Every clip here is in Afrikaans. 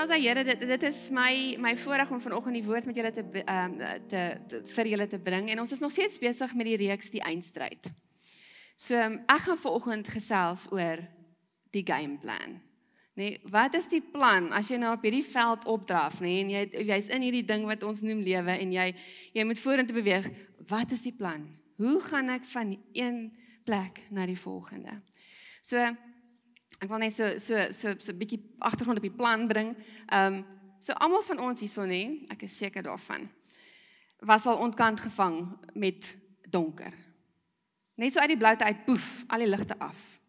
Nou as hy Here dit dit is my my voorreg om vanoggend die woord met julle te ehm um, te, te vir julle te bring en ons is nog steeds besig met die reeks die eindstryd. So um, ek gaan vanoggend gesels oor die game plan. Nee, wat is die plan as jy nou op hierdie veld opdraf, nê, nee, en jy jy's in hierdie ding wat ons noem lewe en jy jy moet vorentoe beweeg. Wat is die plan? Hoe gaan ek van een plek na die volgende? So ek wil net so so so so 'n bietjie agtergrond op die plan bring. Ehm um, so almal van ons hierso nê, ek is seker daarvan. Was al ontkant gevang met donker. Net so uit die bloute uit poef, al die ligte af.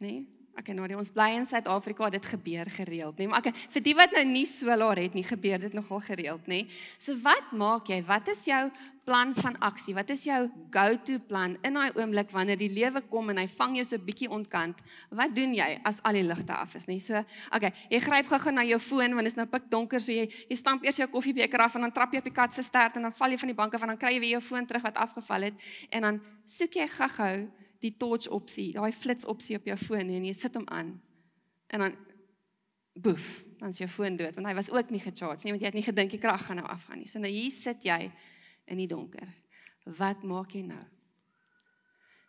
Nê? Okay, nou, ons bly in Suid-Afrika, dit gebeur gereeld, nê? Nee, maar okay, vir die wat nou nie so laat het nie, gebeur dit nogal gereeld, nê? Nee? So wat maak jy? Wat is jou plan van aksie? Wat is jou go-to plan in daai oomblik wanneer die lewe kom en hy vang jou so bietjie ontkant? Wat doen jy as al die ligte af is, nê? Nee? So, okay, jy gryp gou-gou na jou foon want dit is nou pikdonker, so jy jy stamp eers jou koffiebeker af en dan trap jy op die kat se stert en dan val jy van die bank af en dan kry jy weer jou foon terug wat afgeval het en dan soek jy gou-gou die torch opsie, daai flits opsie op jou foon en jy sit hom aan. En dan boef, dan is jou foon dood want hy was ook nie gecharge nie want jy het nie gedink die krag gaan nou afgaan nie. So nou hier sit jy in die donker. Wat maak jy nou?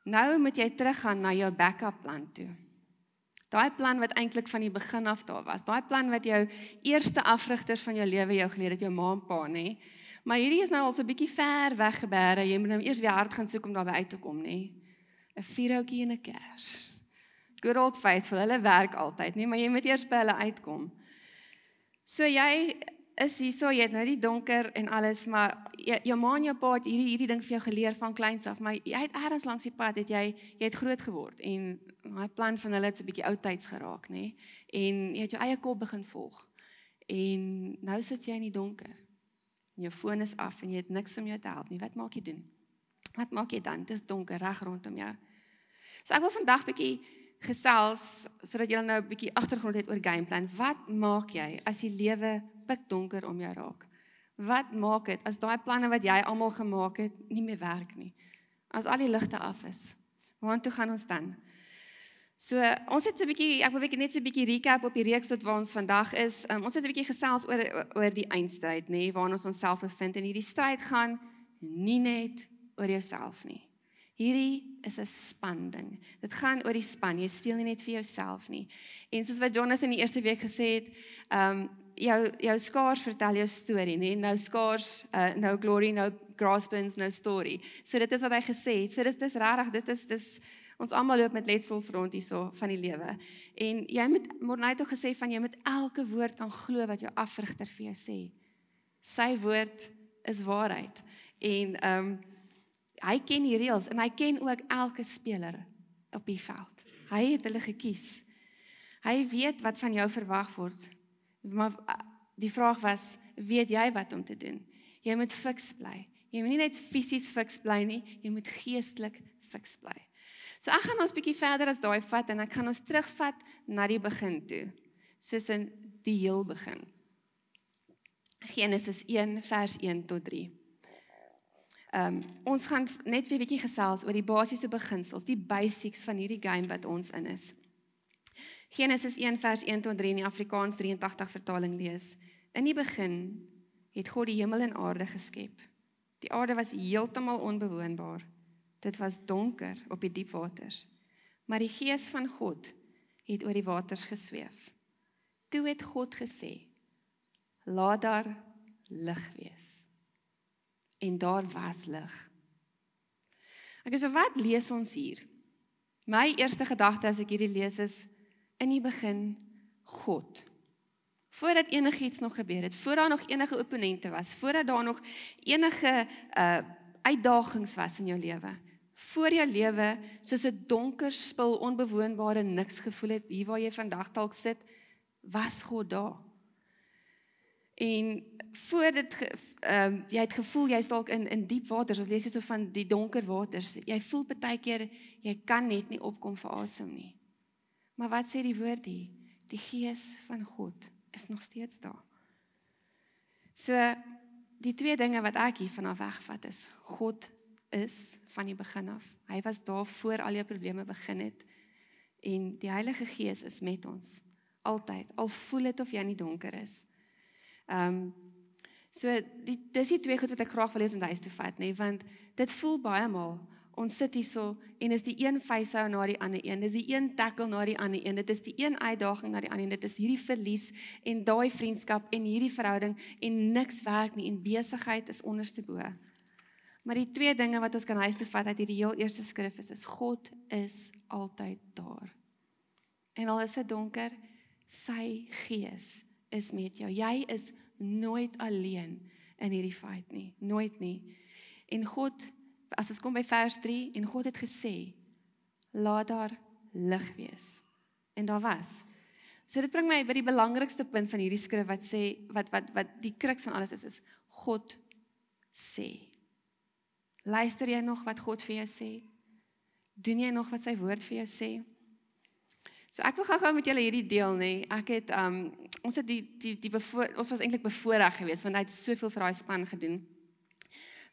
Nou moet jy teruggaan na jou backup plan toe. Daai plan wat eintlik van die begin af daar was. Daai plan wat jou eerste afrigters van jou lewe jou geleer het, jou ma en pa, nê? Maar hierdie is nou al so 'n bietjie ver weg gebeere. Jy moet nou eers weer hard gaan soek om daarby uit te kom, nê? 'n vierhoutjie en 'n kers. Good old faithful, hulle werk altyd, nee, maar jy moet eers by hulle uitkom. So jy is hier so, jy het nou die donker en alles, maar jy, jou ma en jou pa het hierdie hierdie ding vir jou geleer van kleins af, maar jy het eers langs die pad het jy jy het groot geword en my plan van hulle het 'n bietjie oudtyds geraak, nê? Nee? En jy het jou eie kop begin volg. En nou sit jy in die donker. En jou foon is af en jy het niks om jou te help nie. Wat maak jy doen? Wat maak jy dan? Dit is donker reg rondom jou. So ek wil vandag bietjie gesels sodat jy nou 'n bietjie agtergrond het oor gameplan. Wat maak jy as die lewe pikdonker om jou raak? Wat maak dit as daai planne wat jy almal gemaak het nie meer werk nie? As al die ligte af is. Waartoe gaan ons dan? So ons het so 'n bietjie ek wil net so 'n bietjie recap op die reeks tot waar ons vandag is. Um, ons het 'n bietjie gesels oor oor die eindstryd, nê, nee, waar ons onsself bevind en hierdie stryd gaan nie net oor jouself nie. Hierdie is 'n span ding. Dit gaan oor die span. Jy speel nie net vir jouself nie. En soos wat Jonathan die eerste week gesê het, ehm um, jou jou skaars vertel jou storie, nê? Nou skaars, uh, no glory, no graspins, no story. So dit is wat hy gesê het. So dis dis regtig, dit is dis ons almal loop met letsels rond hierso van die lewe. En jy moet Morney tog gesê van jy moet elke woord kan glo wat jou afrigter vir jou sê. Sy woord is waarheid. En ehm um, hy ken die reëls en hy ken ook elke speler op die veld. Hy het hulle gekies. Hy weet wat van jou verwag word. Maar eh, die vraag was, weet jy wat om te doen? Jy moet fiks bly. Jy moet nie net fisies fiks bly nie, jy moet geestelik fiks bly. So ek gaan ons bietjie verder as daai vat en ek gaan ons terugvat na die begin toe. Soos in die heel begin. Genesis 1 vers 1 tot 3. Ehm um, ons gaan net weer bietjie gesels oor die basiese beginsels, die basics van hierdie game wat ons in is. Genesis 1 vers 1 tot 3 in die Afrikaans 83 vertaling lees. In die begin het God die hemel en aarde geskep. Die aarde was heeltemal onbewoonbaar. Dit was donker op die diep waters. Maar die gees van God het oor die waters gesweef. Toe het God gesê: "Laat daar lig wees." En daar was lig. Ek sê wat lees ons hier? My eerste gedagte as ek hierdie lees is in die begin God. Voordat enigiets nog gebeur het, voor daar nog enige opponente was, voordat daar nog enige uh uitdagings was in jou lewe. Voor jou lewe soos 'n donker spil onbewoonbare niks gevoel het hier waar jy vandag dalk sit, was God daar. En voor dit ehm um, jy het gevoel jy's dalk in in diep waters, ons lees hier so van die donker waters. Jy voel baie keer jy kan net nie opkom vir asem nie. Maar wat sê die woord hier? Die gees van God is nog steeds daar. So die twee dinge wat ek hier vanaf wegvat is God is van die begin af. Hy was daar voor al jou probleme begin het en die Heilige Gees is met ons altyd. Al voel dit of jy in die donker is. Ehm um, so die dis die twee goed wat ek graag wil hê om huis te vat nê, want dit voel baie maal ons sit hierso en is die een facehou na die ander een. Dis die een tackle na die ander een. Dit is die een uitdaging na die ander een. Dit is hierdie verlies en daai vriendskap en hierdie verhouding en niks werk nie en besigheid is onderste bo. Maar die twee dinge wat ons kan huis toe vat uit hierdie heel eerste skrif is is God is altyd daar. En al is dit donker, sy gees is met jou. Jy is nooit alleen in hierdie fight nie, nooit nie. En God, as ons kom by vers 3 en God het gesê, laat daar lig wees. En daar was. So dit bring my by die belangrikste punt van hierdie skrif wat sê wat wat wat die kruks van alles is is God sê. Luister jy nog wat God vir jou sê? Doen jy nog wat sy woord vir jou sê? So ek wil gou-gou met julle hierdie deel nê. Ek het um ons het die die die bevoor, ons was eintlik bevoorreg geweest want hy het soveel vir daai span gedoen.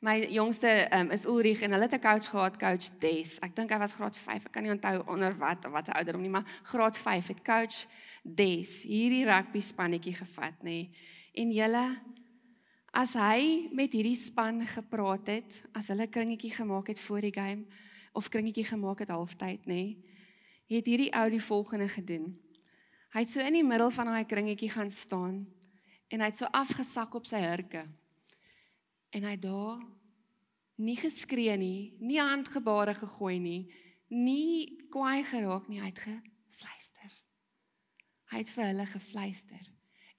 My jongste um is Ulrich en hulle het 'n coach gehad, coach Des. Ek dink hy was graad 5. Ek kan nie onthou onder wat wat hy ouderdom nie, maar graad 5 het coach Des hierdie rugby spannetjie gevat nê. En julle as hy met hierdie span gepraat het, as hulle kringetjie gemaak het voor die game of kringetjie gemaak het halftyd nê het hierdie ou die volgende gedoen. Hy het so in die middel van daai kringetjie gaan staan en hy het so afgesak op sy hurke. En hy daar nie geskree nie, nie handgebare gegooi nie, nie kwaai geraak nie, hy het gefluister. Hy het vir hulle gefluister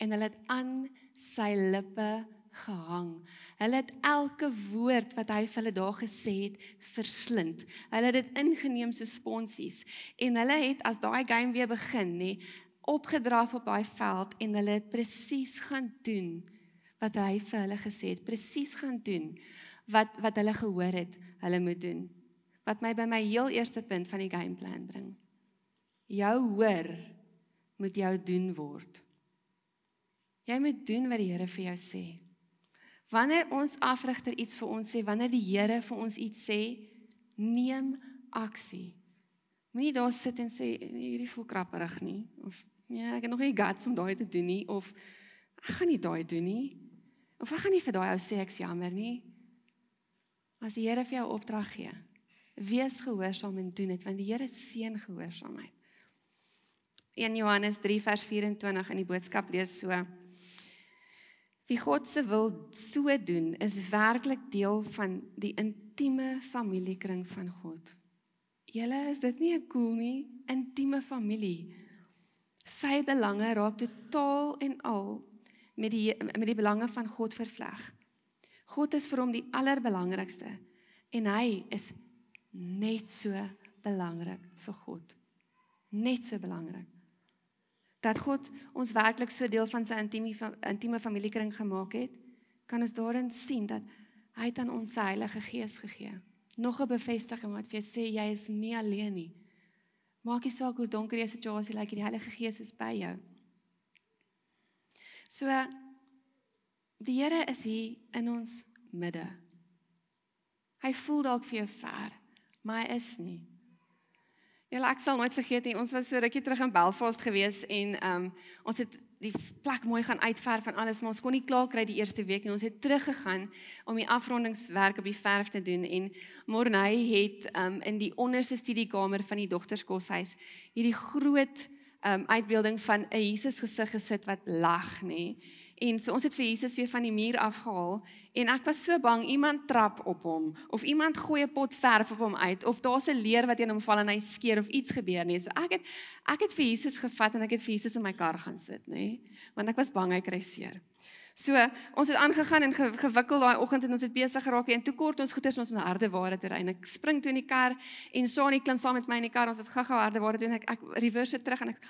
en hulle het aan sy lippe gehang. Hulle het elke woord wat hy vir hulle daar gesê het verslind. Hulle het dit ingeneem so sponsies en hulle het as daai game weer begin nê opgedraf op daai veld en hulle het presies gaan doen wat hy vir hulle gesê het, presies gaan doen wat wat hulle gehoor het hulle moet doen. Wat my by my heel eerste punt van die gameplan bring. Jou hoor moet jou doen word. Jy moet doen wat die Here vir jou sê. Wanneer ons afrigter iets vir ons sê, wanneer die Here vir ons iets sê, neem aksie. Moenie daar sit en sê hierdie voel krapperig nie of ja, ek het nog nie guts om daai te doen nie of ek gaan nie daai doen nie. Of ek gaan nie vir daai ou sê ek's jammer nie. As die Here vir jou opdrag gee, wees gehoorsaam en doen dit want die Here seën gehoorsaamheid. 1 Johannes 3 vers 24 in die boodskap lees so: Wie God se wil so doen, is werklik deel van die intieme familiekring van God. Julle is dit nie 'n cool nie, intieme familie. Sy belange raak totaal en al met die met die belange van God vervleg. God is vir hom die allerbelangrikste en hy is net so belangrik vir God. Net so belangrik dat God ons werklik so deel van sy intieme intieme familiekring gemaak het, kan ons daarin sien dat hy het aan ons sy Heilige Gees gegee. Nog 'n bevestiging wat vir jou sê jy is nie alleen nie. Maak nie saak hoe donker die situasie lyk, die Heilige Gees is by jou. So die Here is hier in ons midde. Hy voel dalk vir jou ver, maar hy is nie. Ja, ek sal nooit vergeet nie. Ons was so rukkie terug in Belfast gewees en ehm um, ons het die plek mooi gaan uitverf en alles, maar ons kon nie klaar kry die eerste week nie. Ons het teruggegaan om die afrondingswerk op die verf te doen en Morney het ehm um, in die onderste studiekamer van die dogterskoshuis hierdie groot ehm um, uitbeelding van 'n Jesus gesig gesit wat lag, nê. En so ons het vir Jesus weer van die muur afgehaal en ek was so bang iemand trap op hom of iemand gooi 'n pot verf op hom uit of daar's 'n leer wat teen hom val en hy skeer of iets gebeur nie. So ek het ek het vir Jesus gevat en ek het vir Jesus in my kar gaan sit, nê? Want ek was bang hy kry seer. So ons het aangegaan en ge, gewikkel daai oggend en ons het besig geraak en toe kort ons goeders ons met harde ware toe ry en ek spring toe in die kar en Shani klim saam met my in die kar. Ons het gou-gou harde ware doen ek ek reverse terug en ek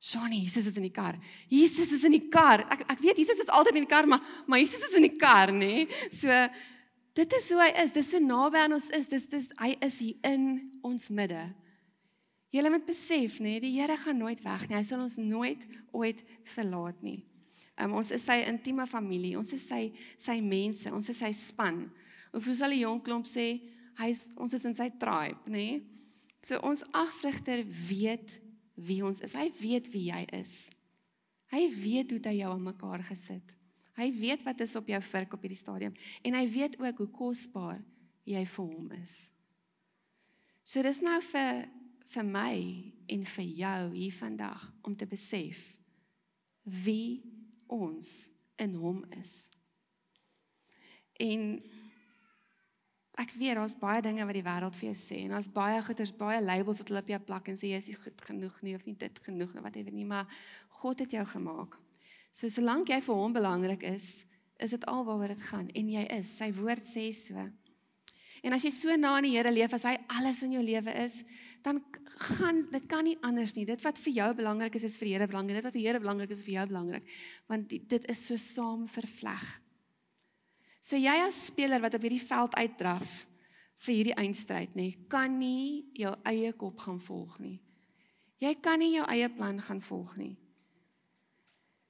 Johnny, Jesus is in die kar. Jesus is in die kar. Ek ek weet Jesus is altyd in die kar, maar maar Jesus is in die kar, nê? Nee? So dit is hoe hy is. Dis so naby aan ons is. Dis dis hy is hier in ons midde. Jy moet besef, nê, nee, die Here gaan nooit weg nie. Hy sal ons nooit ooit verlaat nie. Um, ons is sy intieme familie. Ons is sy sy mense. Ons is sy span. Of hoe sal die jong klomp sê, hy's ons is in sy tribe, nê? Nee? So ons afrigter weet wie ons is. Hy weet wie jy is. Hy weet hoe hy jou aan mekaar gesit. Hy weet wat is op jou vurk op hierdie stadium en hy weet ook hoe kosbaar jy vir hom is. So dis nou vir vir my en vir jou hier vandag om te besef wie ons in hom is. En ek weet daar's baie dinge wat die wêreld vir jou sê en daar's baie goeters, baie labels wat hulle op jou plak en sê jy is nie goed genoeg nie of nie dit genoeg nie, whatever nie, maar God het jou gemaak. So solank jy vir hom belangrik is, is dit alwaaroor dit gaan en jy is. Sy woord sê so. En as jy so na aan die Here leef as hy alles in jou lewe is, dan gaan dit kan nie anders nie. Dit wat vir jou belangrik is, is vir die Here belangrik. Dit wat vir die Here belangrik is vir jou belangrik. Want die, dit is so saam vervleg. So jy as speler wat op hierdie veld uitdraf vir hierdie eindstryd nê, kan nie jou eie kop gaan volg nie. Jy kan nie jou eie plan gaan volg nie.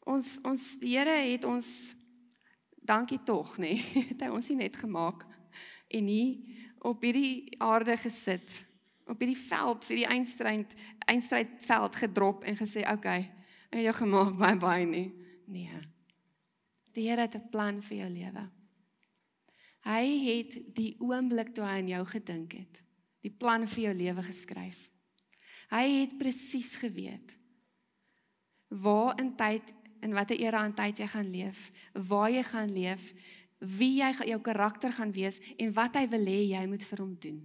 Ons ons Here het ons dankie tog nê, het hy ons nie net gemaak en nie op hierdie aarde gesit op hierdie veld vir die eindstryd eindstryd veld gedrop en gesê okay, ek het jou gemaak baie baie nie. Nee. Die Here het 'n plan vir jou lewe. Hy het die oomblik toe hy aan jou gedink het, die plan vir jou lewe geskryf. Hy het presies geweet waar in tyd en watter era en tyd jy gaan leef, waar jy gaan leef, wie jy jou karakter gaan wees en wat hy wil hê jy moet vir hom doen.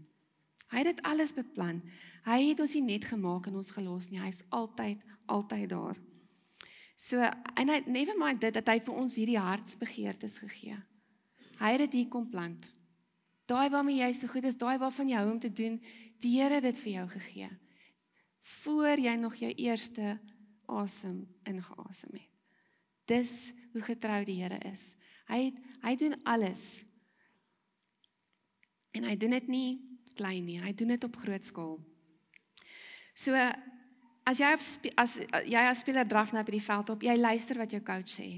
Hy het dit alles beplan. Hy het ons nie net gemaak en ons gelos nie. Hy's altyd altyd daar. So en hy never mind dit dat hy vir ons hierdie hartsbegeertes gegee het. Hy het dit hier kom plant. Daai waarmee jy so goed is, daai waarvan jy hou om te doen, die Here het dit vir jou gegee. Voor jy nog jou eerste asem ingeasem het. Dis hoe getrou die Here is. Hy het, hy doen alles. En hy doen dit nie klein nie, hy doen dit op groot skaal. So as jy op as jy as speler draf na by die veld op, jy luister wat jou coach sê.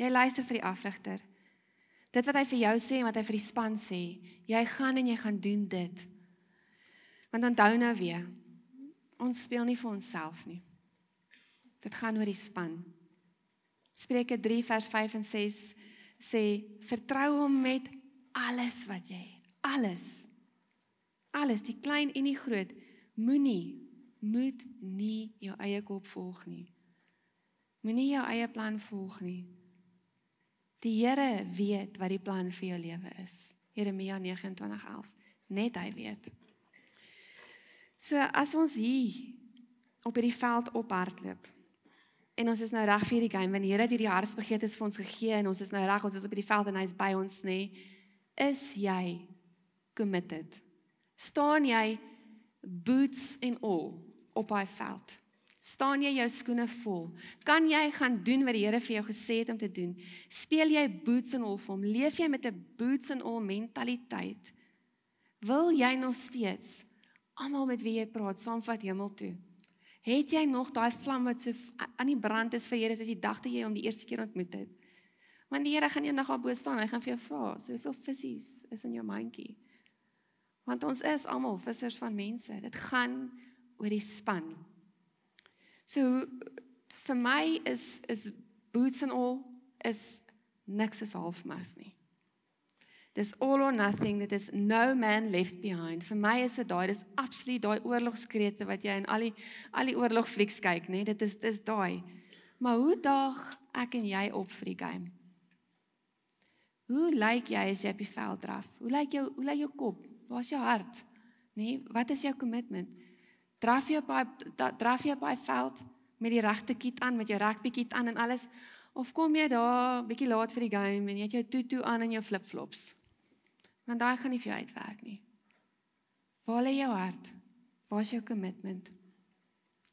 Jy luister vir die afrigter. Dit wat hy vir jou sê en wat hy vir die span sê, jy gaan en jy gaan doen dit. Want onthou nou weer, ons speel nie vir onsself nie. Dit gaan oor die span. Spreuke 3 vers 5 en 6 sê vertrou hom met alles wat jy het. Alles. Alles, die klein en die groot. Moenie moet nie jou eie kop volg nie. Moenie jou eie plan volg nie. Die Here weet wat die plan vir jou lewe is. Jeremia 29:11. Net hy weet. So as ons hier op hierdie veld ophardloop en ons is nou reg vir hierdie game, want die Here het hierdie hartsbegeertes vir ons gegee en ons is nou reg, ons is op hierdie veld en hy's by ons, nê? Is jy committed? Staan jy boots en al op daai veld? Staan jy jou skoene vol? Kan jy gaan doen wat die Here vir jou gesê het om te doen? Speel jy boots and all vir hom? Leef jy met 'n boots and all mentaliteit? Wil jy nog steeds almal met wie jy praat saamvat hemel toe? Het jy nog daai vlam wat so aan die brand is vir Here soos die dag toe jy hom die eerste keer ontmoet het? Want die Here gaan eendag daar bo staan, hy gaan vir jou vra, "So hoeveel visse is in jou mandjie?" Want ons is almal vissers van mense. Dit gaan oor die span. So vir my is is boots and all is niks is halfmas nie. Dis all or nothing, dit is no man left behind. Vir my is dit daai, dis absoluut daai oorlogskrete wat jy in al die al die oorlogflieks kyk, nê? Dit is dis daai. Maar hoe daag ek en jy op vir die game? Hoe lyk jy as jy op die veld draf? Hoe lyk jou hoe lyk jou kop? Waar is jou hart? Nê? Wat is jou commitment? Draf jy op daai draf jy op daai veld met die regte kit aan, met jou rugby kit aan en alles of kom jy daar bietjie laat vir die game en jy het jou tutu aan en jou flip-flops. Want daai gaan nie vir jou uitwerk nie. Waar lê jou hart? Waar is jou commitment?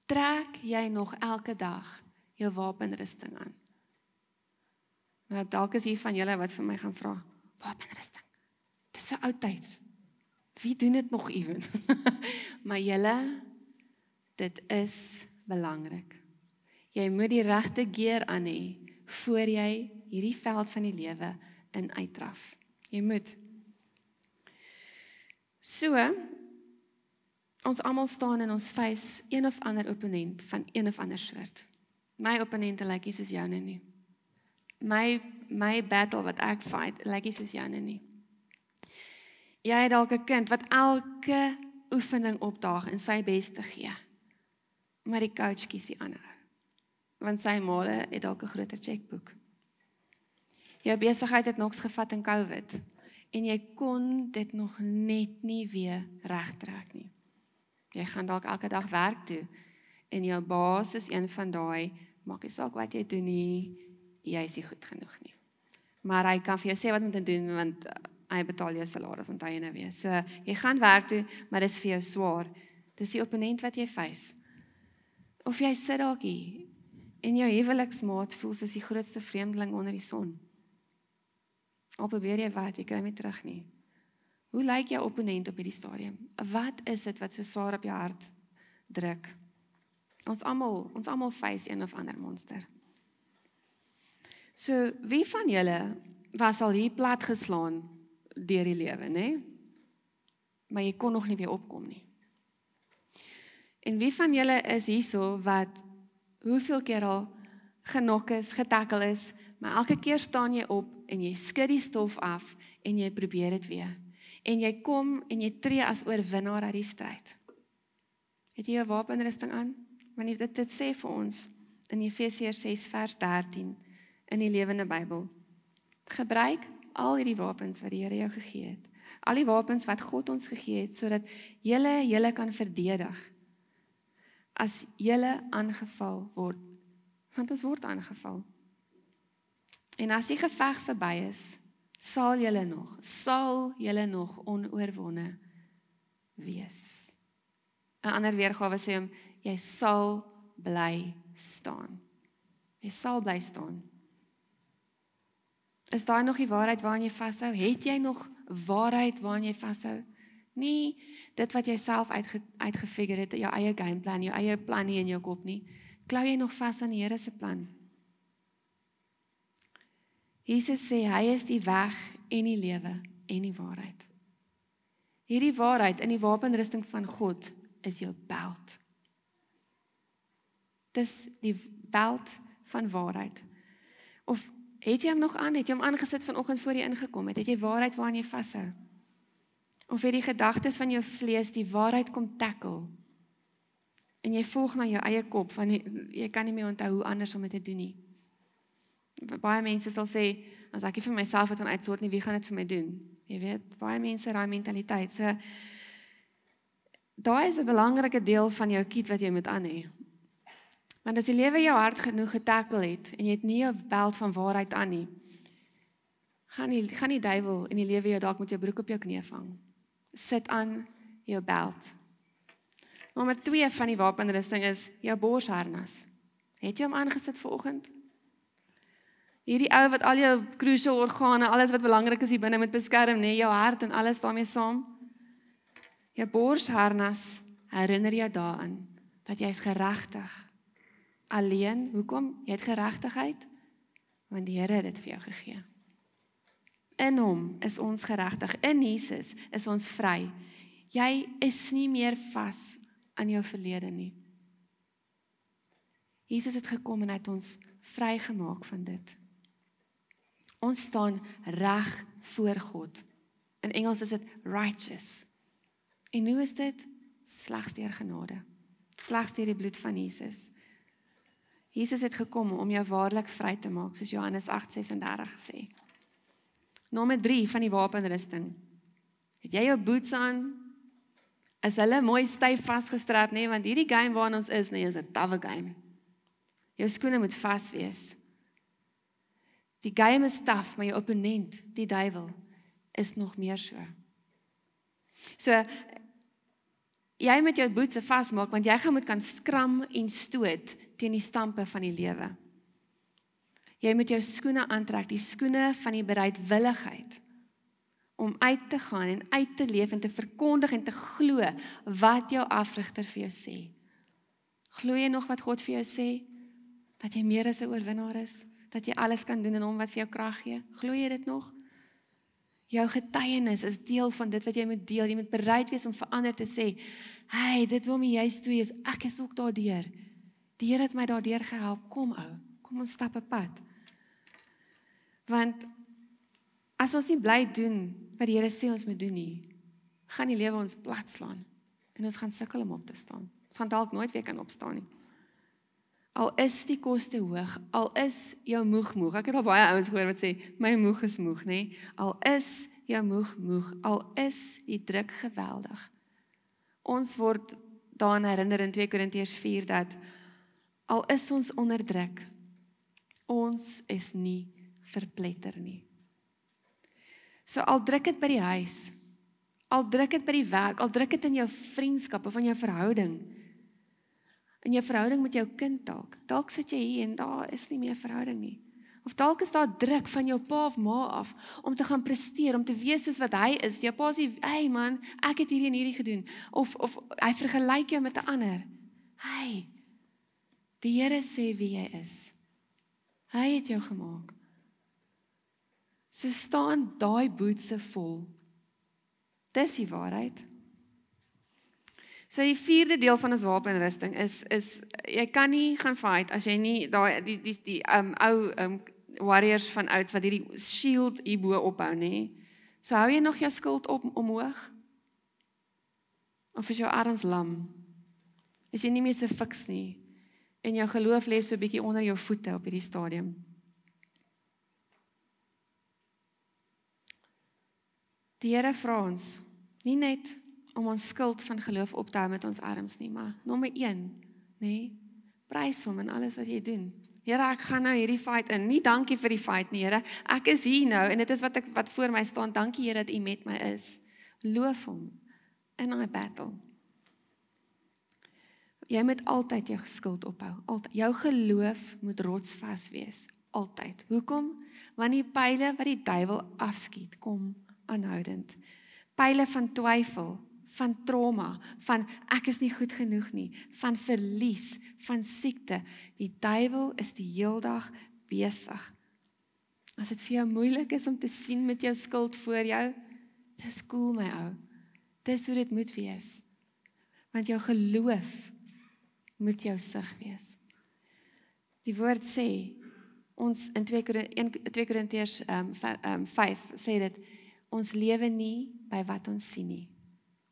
Trek jy nog elke dag jou wapenrusting aan? Nou, dalk is hier van julle wat vir my gaan vra, wapenrusting. Dis so oudtyds. Wie doen dit nog ewen? maar julle dit is belangrik. Jy moet die regte gear aan hê voor jy hierdie veld van die lewe in uitdraf. Jy moet So ons almal staan in ons face een of ander opponent van een of ander soort. My opponente lyk nie soos joune nie. My my battle wat ek fight lyk nie soos joune nie. Jy het dalk 'n kind wat elke oefening opdaag en sy bes te gee. Maar die coach kies die ander. Want sy maale het dalk 'n groter chequeboek. Jou besigheid het nogs gevat in COVID en jy kon dit nog net nie weer regtrek nie. Jy gaan dalk elke dag werk toe en jou baas is een van daai maak nie saak wat jy doen nie, jy is nie goed genoeg nie. Maar hy kan vir jou sê wat om te doen want uh, hy betaal jou salaris onthou jy nou weer. So jy gaan werk toe, maar dis vir jou swaar. Dis die opponent wat jy face. Of jy sit dalk hier en jou huweliksmaat voel soos die grootste vreemdeling onder die son. Al probeer jy wat, jy kry nie terug nie. Hoe lyk jou opponent op hierdie stadium? Wat is dit wat so swaar op jou hart druk? Ons almal, ons almal face een of ander monster. So, wie van julle was al hier plat geslaan deur die lewe, nê? Maar jy kon nog nie weer opkom nie. En wie van julle is hierso wat hoeveel keer al genok is, getackle is, maar elke keer staan jy op en jy skud die stof af en jy probeer dit weer. En jy kom en jy tree as oorwinnaar uit die stryd. Het jy 'n wapenrusting aan? Want dit dit sê vir ons in Efesiërs 6 vers 13 in die Lewende Bybel. Gebruik al hierdie wapens wat die Here jou gegee het. Al die wapens wat God ons gegee het sodat jy julle kan verdedig as jy aangeval word. Want ons word aangeval. En as die geveg verby is, sal julle nog, sal julle nog onoorwonde wees. 'n Ander weergawe sê hom jy sal bly staan. Jy sal bly staan. Is daar nog die waarheid waaraan jy vashou? Het jy nog waarheid waaraan jy vashou? Nee, dit wat jy self uitge, uitgefigure het, jou eie gameplan, jou eie plan nie in jou kop nie. Klou jy nog vas aan die Here se plan? Jesus sê hy is die weg en die lewe en die waarheid. Hierdie waarheid in die wapenrusting van God is jou beld. Dis die beld van waarheid. Of het jy hom nog aan? Het jy hom aangesit vanoggend voor jy ingekom het? Het jy waarheid waaraan jy vashou? Of het die gedagtes van jou vlees die waarheid kom tackle? En jy volg na jou eie kop van jy, jy kan nie meer onthou hoe anders om dit te doen nie. Baie mense sal sê as ek vir myself het aan uitsort nie wie gaan dit vir my doen? Jy weet baie mense raai mentaliteit. So daai is 'n belangrike deel van jou kit wat jy moet aan hê. Want as die lewe jou hart genoeg getackle het en jy het nie 'n beld van waarheid aan nie gaan die gaan die duiwel in die lewe jou dalk met jou broek op jou knie vang sit aan jou beld nommer 2 van die wapenrusting is jou borsharnas het jy hom aangesit vir oggend Hierdie ou wat al jou crucial organe, alles wat belangrik is hier binne met beskerm, nê, jou hart en alles daarmee saam. Jou borsharnas herinner jou daaraan dat jy is geregtig. Alleen, hoekom? Jy het geregtigheid want die Here het dit vir jou gegee. In hom is ons geregtig. In Jesus is ons vry. Jy is nie meer vas aan jou verlede nie. Jesus het gekom en het ons vrygemaak van dit. Ons staan reg voor God. In Engels is dit righteous. En hoe is dit? Slegs deur genade. Slegs deur die bloed van Jesus. Jesus het gekom om jou waarlik vry te maak, soos Johannes 8:36 sê. Nommer 3 van die wapenrusting. Het jy jou boots aan? Is hulle mooi styf vasgestrap, nê, nee, want hierdie game waarin ons is, nee, is 'n tawwe game. Jou skoene moet vas wees. Die game is taaf, maar jou opponent, die duiwel, is nog meer so. So Jy moet jou boetse vasmaak want jy gaan moet kan skram en stoot teen die stampe van die lewe. Jy moet jou skoene aantrek, die skoene van die bereidwilligheid om uit te gaan en uit te leef en te verkondig en te glo wat jou afrigter vir jou sê. Glo jy nog wat God vir jou sê? Dat jy meer as 'n oorwinnaar is, dat jy alles kan doen in hom wat vir jou krag gee? Glo jy dit nog? Jou getuienis is deel van dit wat jy moet deel. Jy moet bereid wees om vir ander te sê, "Hey, dit wil my juist toe is. Ek is ook daardeur. Die Here het my daardeur gehelp. Kom ou, kom ons stap 'n pad." Want as ons nie bly doen wat die Here sê ons moet doen nie, gaan die lewe ons platslaan en ons gaan sukkel om op te staan. Ons gaan dalk nooit weer kan opstaan nie. Al is die koste hoog, al is jou moeg moeg. Ek het al baie ouens gehoor wat sê my moeg is moeg, nê? Al is jou moeg moeg, al is die druk geweldig. Ons word daaraan herinner in 2 Korintiërs 4 dat al is ons onder druk, ons is nie verpletter nie. So al druk dit by die huis, al druk dit by die werk, al druk dit in jou vriendskap of in jou verhouding, in jou verhouding met jou kind dalk. Dalk sit jy hier en daar is nie meer verhouding nie. Of dalk is daar druk van jou pa of ma af om te gaan presteer, om te wees soos wat hy is. Jou pa sê, "Hey man, ek het hierdie en hierdie gedoen." Of of hy vergelyk jou met 'n ander. Hey. Die Here sê wie jy is. Hy het jou gemaak. So staan daai boetse vol. Dis die waarheid. So die vierde deel van ons wapenrusting is is jy kan nie gaan fight as jy nie daai die die die um ou um warriors van ouds wat hierdie shield hierbo ophou nê. So hou jy nog jou skild op omhoog? Of is jou arms lam? Is jy nie meer so fiks nie? En jou geloof lê so 'n bietjie onder jou voete op hierdie stadium. Die Here vra ons nie net om ons skuld van geloof op te hou met ons arms nie, maar nommer 1, nê? Prys hom in alles wat jy doen. Here, ek gaan nou hierdie fight in. Nie dankie vir die fight nie, Here. Ek is hier nou en dit is wat ek wat voor my staan. Dankie Here dat U met my is. Loof hom in my battle. Jy moet altyd jou skuld ophou. Altyd. Jou geloof moet rotsvas wees. Altyd. Hoekom? Want die pile wat die duiwel afskiet, kom aanhoudend. Pile van twyfel, van trauma, van ek is nie goed genoeg nie, van verlies, van siekte. Die duiwel is die heeldag besig. As dit vir jou moeilik is om te sien met jou skuld voor jou, dis cool my ou. Dis hoe dit moet wees. Want jou geloof moet jou sig wees. Die woord sê ons in 2 Korintiërs ehm um, 5 sê dit ons lewe nie by wat ons sien nie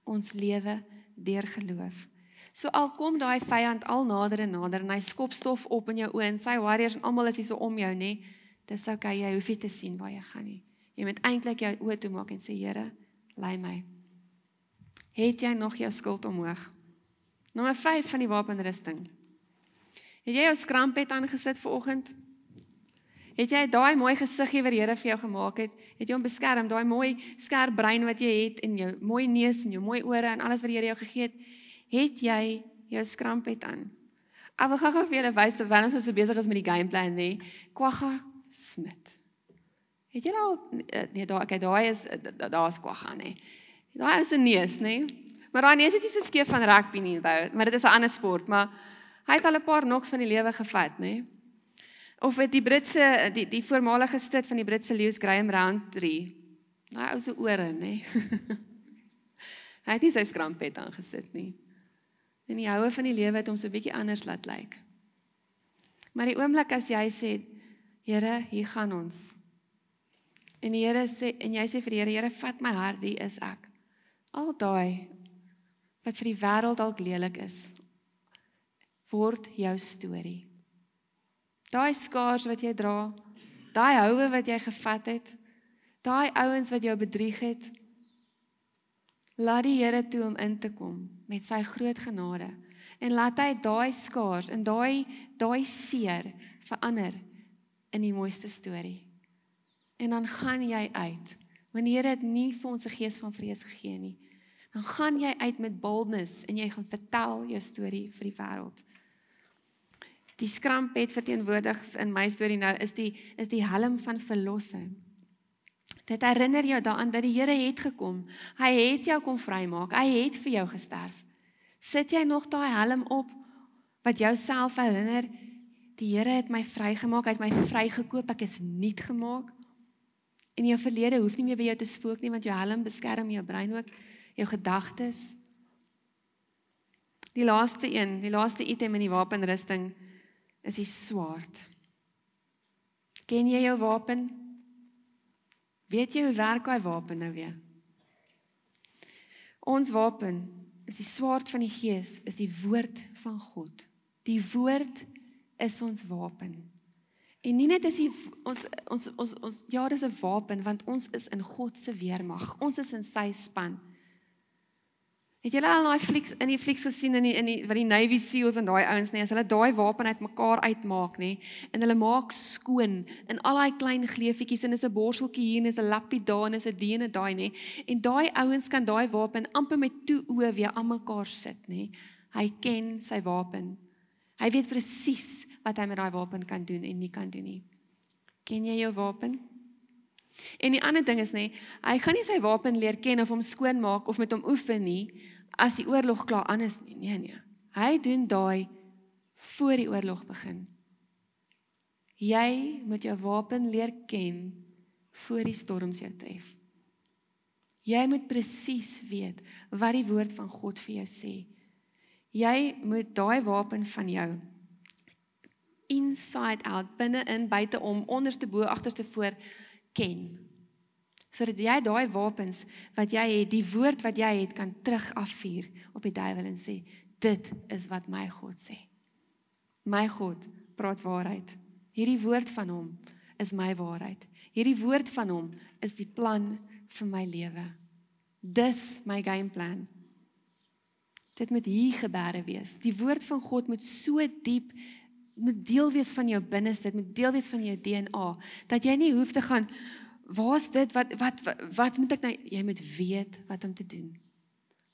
ons lewe deur geloof. So al kom daai vyand al nader en nader en hy skop stof op in jou oë en sy warriors en almal is hier so om jou nê. Dis okay jy hoef nie te sien waar jy gaan nie. Jy moet eintlik jou oë toe maak en sê Here, lei my. Het jy nog jou skuld omhoog? Nommer 5 van die wapenrusting. Het jy jou skrampet aangesit vir oggend? Het jy daai mooi gesiggie wat die Here vir jou gemaak het, het jy hom beskerm, daai mooi skerp brein wat jy het en jou mooi neus en jou mooi ore en alles wat die Here jou gegee het, het jy jou skrampet aan. Ek wil gou-gou vir julle wys terwyl ons so besig is met die gameplan nê. Kwagga Smit. Het jy al nee daai okay daai is daar's Kwagga nê. Daai is 'n neus nê. Maar daai neus is nie so skeef van rugby nie, maar dit is 'n ander sport, maar hy het al 'n paar noks van die lewe gevat nê. Of dit die Britse die die voormalige stit van die Britse Lewis Graham Roundtree. Daai ou se ore, nê. hy het nie sy skrampet aangesit nie. En die houe van die lewe het hom so bietjie anders laat lyk. Maar die oomblik as jy sê, Here, hier gaan ons. En die Here sê en jy sê vir die Here, Here, vat my hart, hier is ek. Al daai wat vir die wêreld dalk lelik is, word jou storie. Daai skaars wat jy dra, daai houe wat jy gevat het, daai ouens wat jou bedrieg het, laat die Here toe om in te kom met sy groot genade en laat hy daai skaars en daai daai seer verander in die mooiste storie. En dan gaan jy uit. Here het nie vir ons 'n gees van vrees gegee nie. Dan gaan jy uit met boldness en jy gaan vertel jou storie vir die wêreld. Die skrampet verteenwoordig in my storie nou is die is die helm van verlossing. Dit herinner jou daaraan dat die Here het gekom. Hy het jou kom vrymaak. Hy het vir jou gesterf. Sit jy nog daai helm op wat jouself herinner die Here het my vrygemaak, hy het my vrygekoop, ek is nuut gemaak. En jou verlede hoef nie meer by jou te spook nie want jou helm beskerm jou brein ook, jou gedagtes. Die laaste een, die laaste item in die wapenrusting is die swaard. Ken jy jou wapen? Weet jy hoe werk daai wapen nou weer? Ons wapen is die swaard van die gees, is die woord van God. Die woord is ons wapen. En nie net is die ons ons ons ons ja, dis 'n wapen want ons is in God se weermag. Ons is in sy span. Het julle al daai flieks in die flieks gesien in die in die wat die Navy Seals en daai ouens nê, as hulle daai wapen uitmekaar uitmaak nê en hulle maak skoon in al daai klein gleefietjies en is 'n borseltjie hier en is 'n lappie daar en is 'n en daai nê. En daai ouens kan daai wapen amper met toe oë weer aan mekaar sit nê. Hy ken sy wapen. Hy weet presies wat hy met daai wapen kan doen en nie kan doen nie. Ken jy jou wapen? En die ander ding is nê, hy gaan nie sy wapen leer ken of hom skoon maak of met hom oefen nie as die oorlog klaar aan is nie. Nee nee. Hy doen daai voor die oorlog begin. Jy moet jou wapen leer ken voor die storms jou tref. Jy moet presies weet wat die woord van God vir jou sê. Jy moet daai wapen van jou inside out, binne in, buite om, onderste bo, agterste voor ken. Sodat jy daai wapens wat jy het, die woord wat jy het kan terug afvuur op die duiwel en sê, dit is wat my God sê. My God praat waarheid. Hierdie woord van hom is my waarheid. Hierdie woord van hom is die plan vir my lewe. Dis my game plan. Dit moet hier gebeure wees. Die woord van God moet so diep moet deel wees van jou binneste, dit moet deel wees van jou DNA dat jy nie hoef te gaan waar's dit wat wat wat, wat moet ek nou jy moet weet wat om te doen.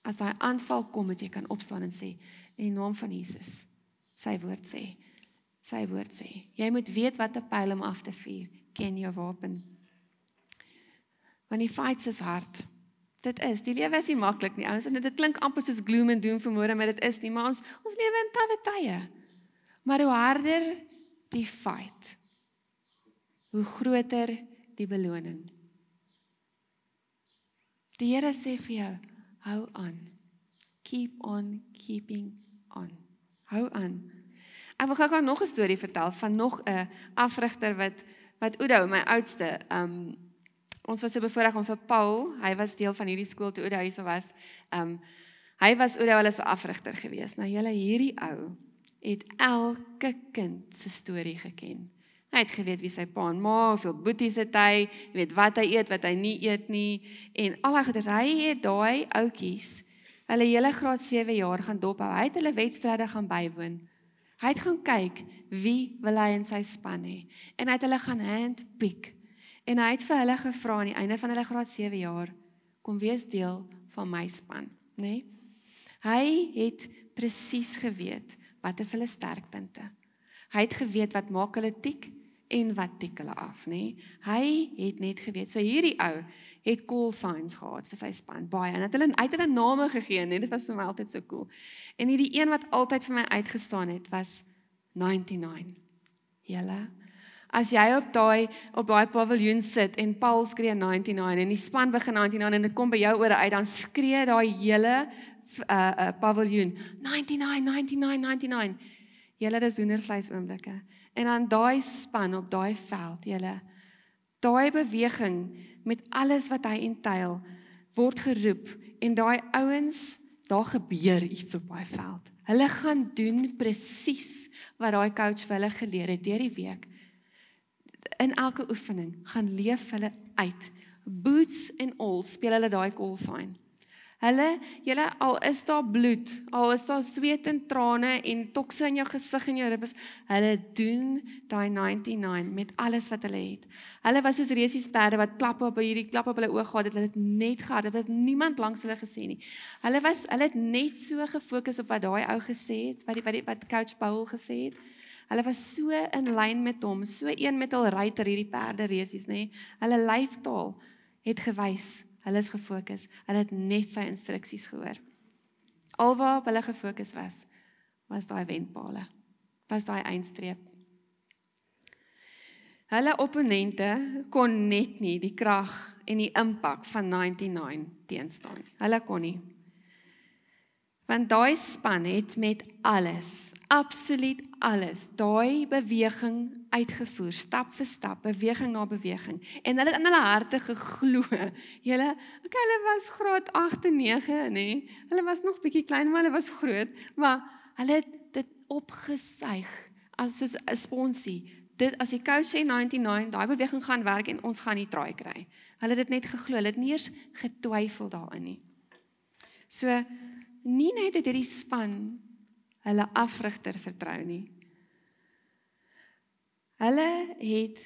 As daai aanval kom, moet jy kan opstaan en sê in die naam van Jesus. Sy woord sê. Sy woord sê. Jy moet weet wat 'n pyl om af te vuur. Ken jou wapen. Want die fight is hard. Dit is, die lewe is nie maklik nie, ouens. En dit klink amper soos gloom and doom vanmôre, maar dit is nie, maar ons ons lewe in tawwe tye. Maar hoe harder die fight, hoe groter die beloning. Die Here sê vir jou, hou aan. Keep on keeping on. Hou aan. Ek wil gou-gou nog 'n storie vertel van nog 'n afrigter wat wat Oudo, my oudste, um ons was so bevoorreg om vir Paul, hy was deel van hierdie skool toe Oudo hierso was. Um hy was Oudo hulle se afrigter gewees. Nou julle hierdie ou het elke kind se storie geken. Hy het geweet wie sy pa en ma, hoeveel boeties het hy, jy weet wat hy eet, wat hy nie eet nie en al daai goeders. Hy het daai ouetjies hulle hele graad 7 jaar gaan dophou. Hy het hulle wedstryde gaan bywoon. Hy het gaan kyk wie wil hy in sy span hê en hy het hulle gaan handpick En hy het vir hulle gevra aan die einde van hulle graad 7 jaar kom wees deel van my span, nê? Nee? Hy het presies geweet wat is hulle sterkpunte. Hy het geweet wat maak hulle tik en wat tik hulle af, nê? Hy het net geweet. So hierdie ou het call signs gehad vir sy span baie en het hulle uit hulle name gegee, net dit was vir my altyd so cool. En hierdie een wat altyd vir my uitgestaan het was 99. Julle As jy op daai op daai paviljoen sit en Paul skree 99 en die span begin 99 en dit kom by jou ore uit dan skree daai hele uh uh paviljoen 99 99 99. Julle dis hoendervleis oomblikke. En dan daai span op daai veld, julle daai beweging met alles wat hy entail word geroep en daai ouens daar gebeur iets op daai veld. Hulle gaan doen presies wat daai coach vir hulle geleer het deur die week in elke oefening gaan leef hulle uit. Boots en all speel hulle daai call sign. Hulle, julle al is daar bloed, al is daar sweet en trane en tokse in jou gesig en jou ribbes, hulle doen daai 99 met alles wat hulle het. Hulle was soos resies perde wat klap op hierdie klap op hulle oë gehad het, hulle het net gehad, hulle het niemand langs hulle gesien nie. Hulle was hulle het net so gefokus op wat daai ou gesê het, wat die wat die wat coach Paul gesê het. Hulle was so in lyn met hom, so een met hul ruiter hierdie perde resies, nê. Hulle lyftaal het gewys Hulle is gefokus. Hulle het net sy instruksies gehoor. Alwaar hulle gefokus was, was daai wenpale. Was daai eindstreep. Hulle opponente kon net nie die krag en die impak van 99 teenstaan nie. Hulle kon nie. Want daai span het met alles, absoluut alles, daai beweging uitgevoer, stap vir stap, beweging na beweging. En hulle het in hulle harte geglo. Hulle, okay, hulle was graad 8 en 9, nê? Hulle was nog bietjie klein, maar hulle was groot, maar hulle het dit opgesuig as soos 'n sponsie. Dit as die coach sê 99, daai beweging gaan werk en ons gaan nie traai kry. Hulle het dit net geglo, hulle het nie eens getwyfel daarin nie. So nie net het hierdie span hulle afrigter vertrou nie. Hulle het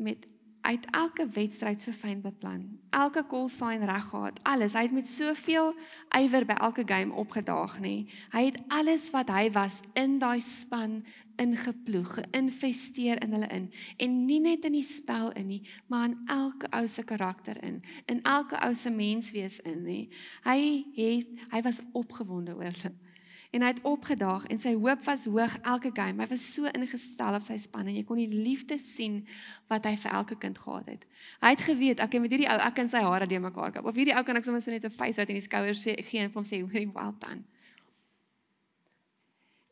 met uit elke wedstryd so fyn beplan. Elke call sign reg gehad. Alles. Hy het met soveel ywer by elke game opgedaag, nê. Hy het alles wat hy was in daai span ingeploeg, geïnvesteer in hulle in. En nie net in die spel in nie, maar in elke ou se karakter in, in elke ou se menswees in, nê. Hy het hy was opgewonde oor hulle. En hy het opgedaag en sy hoop was hoog elke game. Hy was so ingestel op sy span en jy kon die liefde sien wat hy vir elke kind gehad het. Hy het geweet ek met hierdie ou ek kan sy hare de mekaar kap. Of hierdie ou kan ek sommer so net so face uit in die skouers gee en vir hom sê hoorie well done.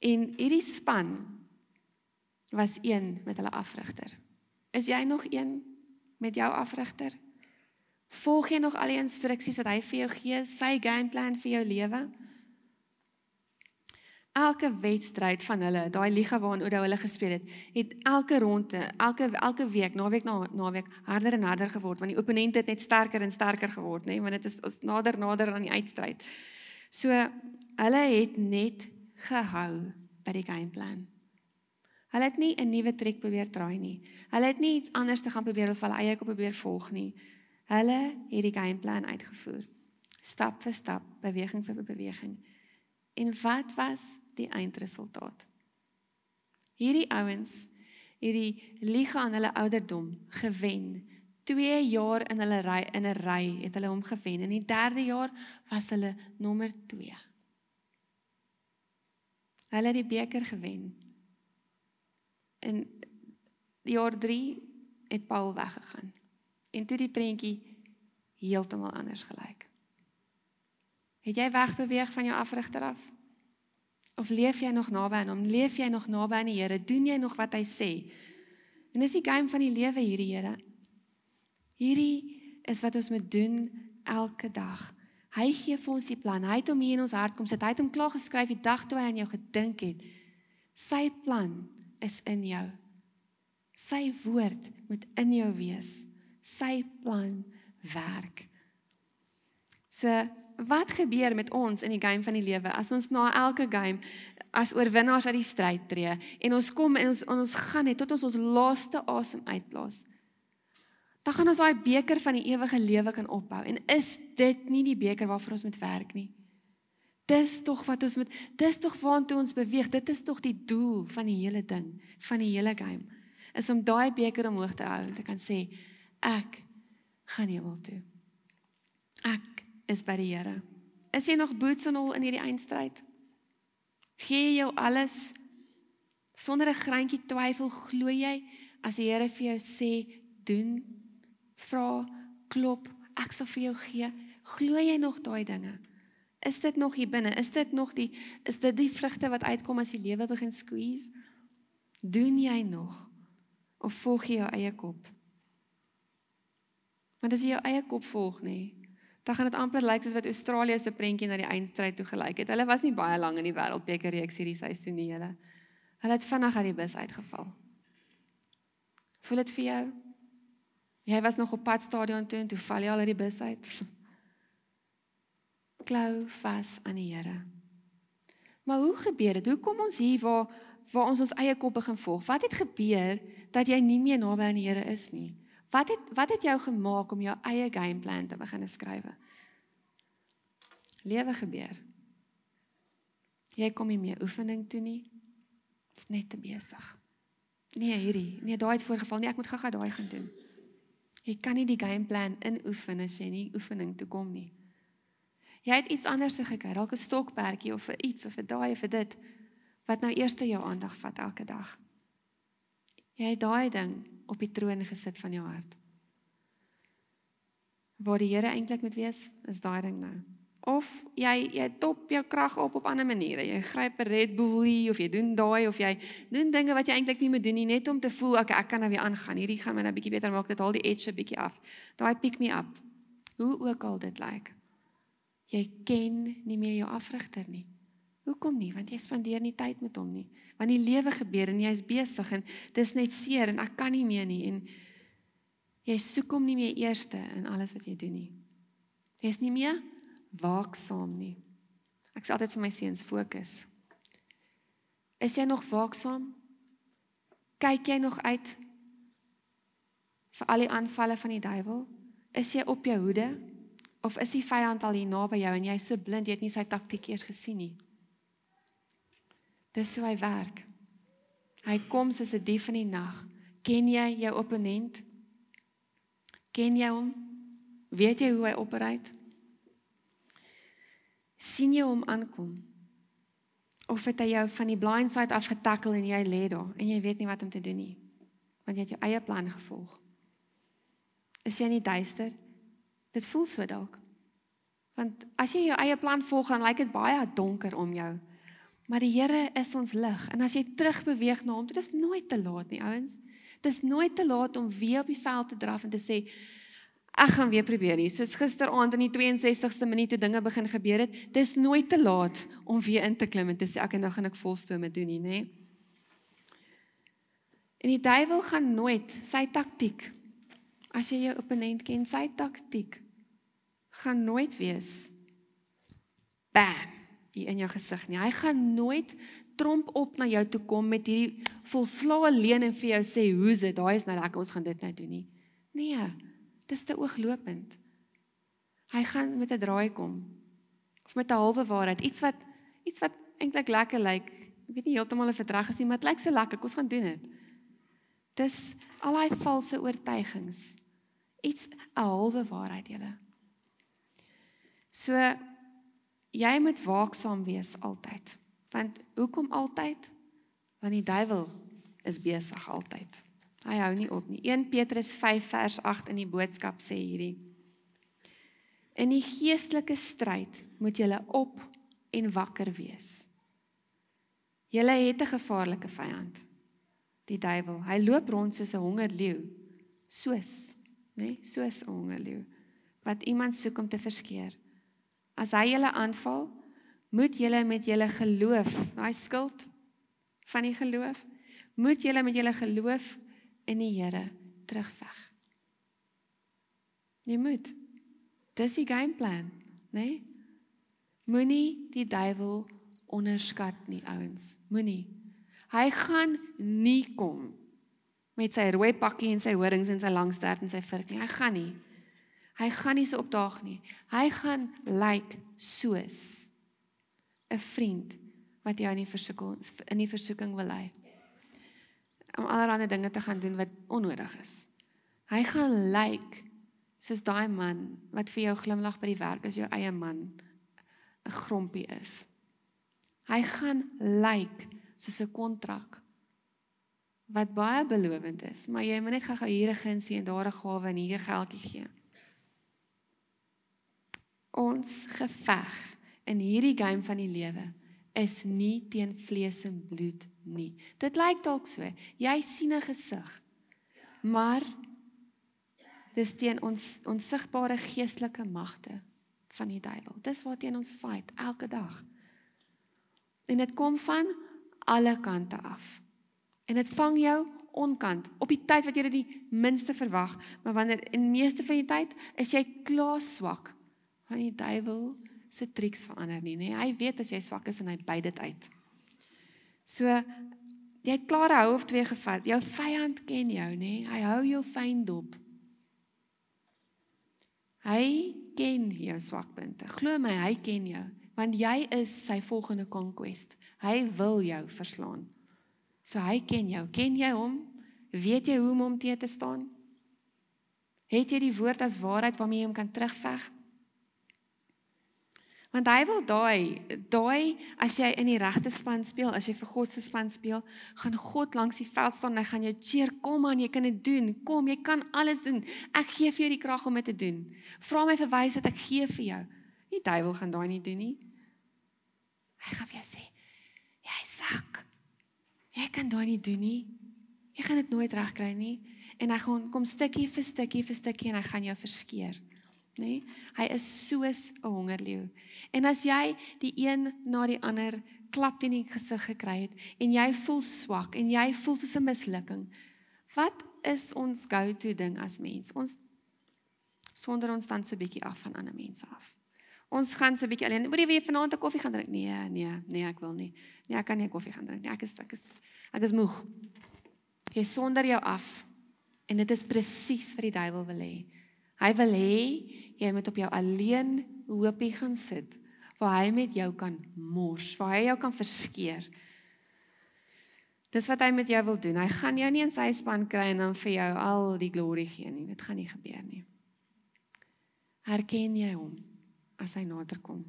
En hierdie span was een met hulle afrigter. Is jy nog een met jou afrigter? Volg jy nog al die instruksies wat hy vir jou gee, sy gameplan vir jou lewe? Elke wedstryd van hulle, daai liga waarin Oudo hulle gespeel het, het elke ronde, elke elke week, naweek na naweek harder en harder geword want die opponente het net sterker en sterker geword, nê, nee, want dit is ons nader nader aan die uitstryd. So hulle het net gehou by die gameplan. Hulle het nie 'n nuwe trek probeer draai nie. Hulle het nie iets anders te gaan probeer of hulle eie kop probeer volg nie. Hulle het die gameplan uitgevoer. Stap vir stap, beweging vir beweging. En wat was die eindresultaat? Hierdie ouens het die liga aan hulle ouderdom gewen. 2 jaar in hulle ry in 'n ry het hulle hom gewen. In die 3de jaar was hulle nommer 2. Hulle het die beker gewen. In jaar 3 het Paul weggegaan. En toe die prentjie heeltemal anders gelyk. Het jy wegbeweeg van jou afrigter af? Of leef jy nog naby aan hom? Leef jy nog naby aan die Here? Doen jy nog wat hy sê? En dis die game van die lewe hierdie Here. Hierdie is wat ons moet doen elke dag. Hy gee vir ons die plan. Hy het hom hier in ons hart kom sit. Hy het hom klaar geskryf die dag toe hy aan jou gedink het. Sy plan is in jou. Sy woord moet in jou wees. Sy plan werk. So wat gebeur met ons in die game van die lewe as ons na elke game as oorwinnaars uit die stryd tree en ons kom en ons ons gaan net tot ons ons laaste asem uitblaas. Dan gaan ons daai beker van die ewige lewe kan opbou en is dit nie die beker waarvoor ons moet werk nie? Dis tog wat ons moet dis tog waantoe ons beweeg. Dit is tog die doel van die hele ding, van die hele game. Is om daai beker omhoog te hou en te kan sê ek gaan hemel toe. Is by die Here. Is jy nog boots and all in hierdie eindstryd? Gee jy jou alles sonder 'n greintjie twyfel glo jy as die Here vir jou sê doen, vra, klop, ek sal vir jou gee. Glo jy nog daai dinge? Is dit nog hier binne? Is dit nog die is dit die vrugte wat uitkom as die lewe begin squeeze? Doen jy nog of volg jy jou eie kop? Want as jy jou eie kop volg, nê, nee, dan gaan dit amper lyk soos wat Australië se prentjie na die eindstryd toe gelyk het. Hulle was nie baie lank in die wêreldbeker reeks hierdie seisoen nie, hulle. Hulle het vinnig uit die bus uitgeval. Voel dit vir jou? Jy was nog op pad stadion toe en toe val jy al uit die bus uit. klou vas aan die Here. Maar hoe gebeur dit? Hoe kom ons hier waar waar ons ons eie kop begin volg? Wat het gebeur dat jy nie meer naby aan die Here is nie? Wat het wat het jou gemaak om jou eie gameplan te begin skryf? Lewe gebeur. Jy kom nie meer oefening toe nie. Dit's net te besig. Nee, hierdie. Nee, daai het voorgeval. Nee, ek moet gou-gou daai gaan doen. Jy kan nie die gameplan inoefen as jy nie oefening toe kom nie. Jy het iets anders gekry, dalk 'n stokperdjie of vir iets of vir daai of vir dit wat nou eers jou aandag vat elke dag. Jy het daai ding op die troon gesit van jou hart. Waar die Here eintlik moet wees, is daai ding nou. Of jy jy top jou krag op op ander maniere. Jy gryp 'n Red Bullie of jy doen daai of jy doen dinge wat jy eintlik nie moet doen nie net om te voel ek ek kan nou weer aangaan. Hierdie gaan my nou bietjie beter maak. Dit haal die edge 'n bietjie af. Daai pick me up. Hoe ook al dit lyk. Like. Jy ken nie meer jou afrigter nie. Hoekom nie? Want jy spandeer nie tyd met hom nie. Want die lewe gebeur en jy's besig en dis net seer en ek kan nie meer nie en jy soek hom nie meer eerste in alles wat jy doen nie. Jy's nie meer waaksaam nie. Ek sê altyd vir my seuns fokus. Is jy nog waaksaam? Kyk jy nog uit vir al die aanvalle van die duiwel? Is jy op jou hoede? Of is die vyand al hier naby jou en jy is so blind jy het nie sy taktiek eers gesien nie? Dis hoe hy werk. Hy kom soos 'n dief in die nag. Ken jy jou opponent? Ken jy hom? Weet jy hoe hy opereer? sien jy hom aankom? Of het hy jou van die blind side af getackle en jy lê daar en jy weet nie wat om te doen nie? Want jy het jou eie plan gevolg. Is jy nie duister? Dit voel so dalk. Want as jy jou eie plan volg, dan lyk dit baie donker om jou. Maar die Here is ons lig en as jy terugbeweeg na hom, dit is nooit te laat nie, ouens. Dit is nooit te laat om weer op die veld te draf en te sê ek gaan weer probeer hier. Soos gisteraand in die 62ste minuut toe dinge begin gebeur het, dis nooit te laat om weer in te klim en te sê ek en nou gaan ek volstoom met doen nie, nê? En die duiwel gaan nooit sy taktik As jy jou opponent ken, sy taktik gaan nooit wees bam hier in jou gesig nie. Hy gaan nooit tromp op na jou toe kom met hierdie volslae leen en vir jou sê hoe's dit? Daai is nou lekker, ons gaan dit nou doen nie. Nee, dis te ooglopend. Hy gaan met 'n draai kom of met 'n halwe waarheid, iets wat iets wat eintlik lekker lyk. Ek weet nie heeltemal of dit reg is nie, maar dit lyk so lekker. Kom ons gaan doen dit. Dis al daai valse oortuigings. Iets 'n halwe waarheid julle. So jy moet waaksaam wees altyd. Want hoekom altyd? Want die duiwel is besig altyd. Hy hou nie op nie. 1 Petrus 5 vers 8 in die boodskap sê hierdie: In die geestelike stryd moet julle op en wakker wees. Julle het 'n gevaarlike vyand die duiwel. Hy loop rond soos 'n hongerleeu, soos, nê, nee, soos 'n hongerleeu wat iemand soek om te verskeer. As hy julle aanval, moet julle met julle geloof, daai skild van die geloof, moet julle met julle geloof in die Here terugveg. Jy moet. Dis die gameplan, nê? Nee? Moenie die duiwel onderskat nie, ouens. Moenie. Hy gaan nie kom met sy rooi pakkie en sy horings en sy lang stert en sy vurk nie. Hy gaan nie. Hy gaan nie so opdaag nie. Hy gaan lyk like soos 'n vriend wat jou in die versoeking in die versoeking wil lei. Om allerlei dinge te gaan doen wat onnodig is. Hy gaan lyk like soos daai man wat vir jou glimlag by die werk as jou eie man 'n grompie is. Hy gaan lyk like soos 'n kontrak wat baie belovend is, maar jy moet net gou-gou hier 'n gunsie en daar 'n gawe en hier 'n geldjie gee. Ons geveg in hierdie game van die lewe is nie teen vlees en bloed nie. Dit lyk dalk so. Jy sien 'n gesig. Maar dis teen ons onsigbare geestelike magte van die duiwel. Dis waar teen ons fight elke dag. En dit kom van alle kante af. En dit vang jou onkant op die tyd wat jy dit die minste verwag, maar wanneer in meeste van die tyd is jy klaar swak. Want die duiwel se triks verander nie, nê? Hy weet as jy swak is en hy byt dit uit. So jy het klaar hou of twee gevat. Jou vyand ken jou, nê? Hy hou jou fyn dop. Hy ken jou swakpunte. Glo my, hy ken jou want jy is sy volgende conquest. Hy wil jou verslaan. So hy ken jou. Ken jy hom? Weet jy hoe om hom te staan? Het jy die woord as waarheid waarmee jy hom kan terugveg? Want hy wil daai daai as jy in die regte span speel, as jy vir God se span speel, gaan God langs die veld staan en hy gaan jou cheer, kom aan, jy kan dit doen. Kom, jy kan alles doen. Ek gee vir jou die krag om dit te doen. Vra my vir wysheid, ek gee vir jou. Die duiwel gaan daai nie doen nie. Hy gaan vir jou sê, jy sak. Jy kan daai nie doen nie. Jy gaan dit nooit regkry nie en hy gaan kom stukkie vir stukkie vir stukkie en hy gaan jou verskeer. Nê? Nee? Hy is soos 'n hongerleeu. En as jy die een na die ander klap teen die gesig gekry het en jy voel swak en jy voel soos 'n mislukking, wat is ons go-to ding as mens? Ons sonder ons dan so 'n bietjie af van ander mense af. Ons gaan so 'n bietjie alleen. Moet jy weer vanaand 'n koffie gaan drink? Nee, nee, nee, ek wil nie. Nee, ek kan nie 'n koffie gaan drink nie. Ek is ek is ek is moeg. Jy sonder jou af. En dit is presies wat die duiwel wil hê. Hy wil hê jy moet op jou alleen hoopie gaan sit waar hy met jou kan mors, waar hy jou kan verskeer. Dis wat hy met jou wil doen. Hy gaan jou nie in sy span kry en dan vir jou al die glorie gee nie. Dit gaan nie gebeur nie. Herken jy hom as hy nader kom?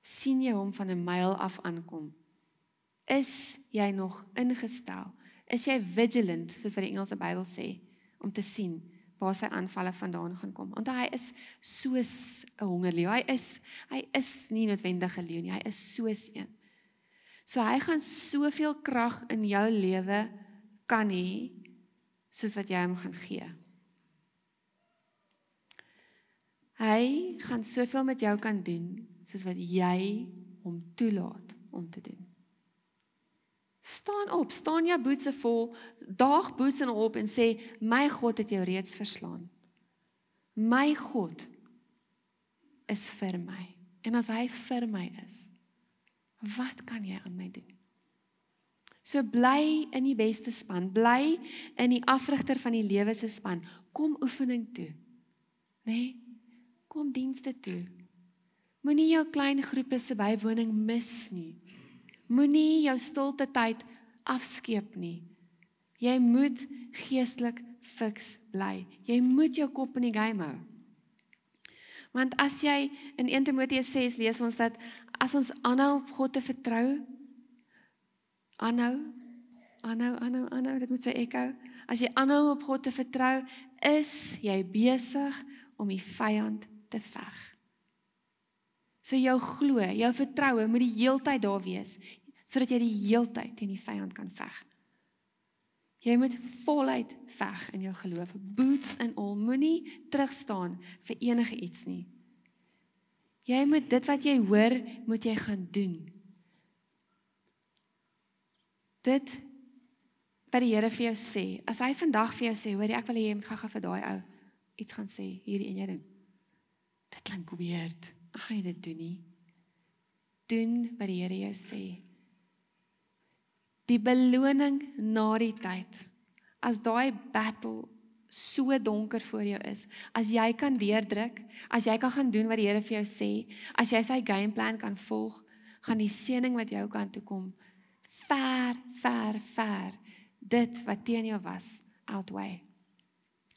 sien jy hom van 'n myl af aankom? Is jy nog ingestel? Is jy vigilant soos wat die Engelse Bybel sê? om te sien waar sy aanvalle vandaan gaan kom. Want hy is soos 'n hongerleeu. Hy is hy is nie noodwendig 'n leeu nie. Hy is soos een. So hy gaan soveel krag in jou lewe kan hê soos wat jy hom gaan gee. Hy gaan soveel met jou kan doen soos wat jy hom toelaat om te doen. Staan op, staan jou boetse vol, daag boetse op en sê my God het jou reeds verslaan. My God is vir my. En as hy vir my is, wat kan jy aan my doen? So bly in die beste span, bly in die afrigter van die lewe se span. Kom oefening toe. Né? Nee? Kom dienste toe. Moenie jou klein groepe se bywoning mis nie. Moenie jou stilte tyd afskeep nie. Jy moet geestelik fiks bly. Jy moet jou kop in die game hou. Want as jy in 1 Timoteus 6 lees ons dat as ons aanhou op God te vertrou, aanhou, aanhou, aanhou, aanhou, dit moet so echo. As jy aanhou op God te vertrou, is jy besig om die vyand te veg. So jou glo, jou vertroue moet die heeltyd daar wees sodat jy die heeltyd teen die vyand kan veg. Jy moet voluit veg in jou geloof. Boots and all, moenie terugstaan vir enige iets nie. Jy moet dit wat jy hoor, moet jy gaan doen. Dit wat die Here vir jou sê, as hy vandag vir jou sê, hoor jy ek wil hê jy moet gaga vir daai ou iets gaan sê hierdie en jy ding. Dit klink weird. Ag jy dit doen nie? Doen wat die Here jou sê die beloning na die tyd. As daai battle so donker voor jou is, as jy kan deurdruk, as jy kan gaan doen wat die Here vir jou sê, as jy sy gameplan kan volg, gaan die seëning wat jou kant toe kom ver, ver, ver dit wat teen jou was outweigh.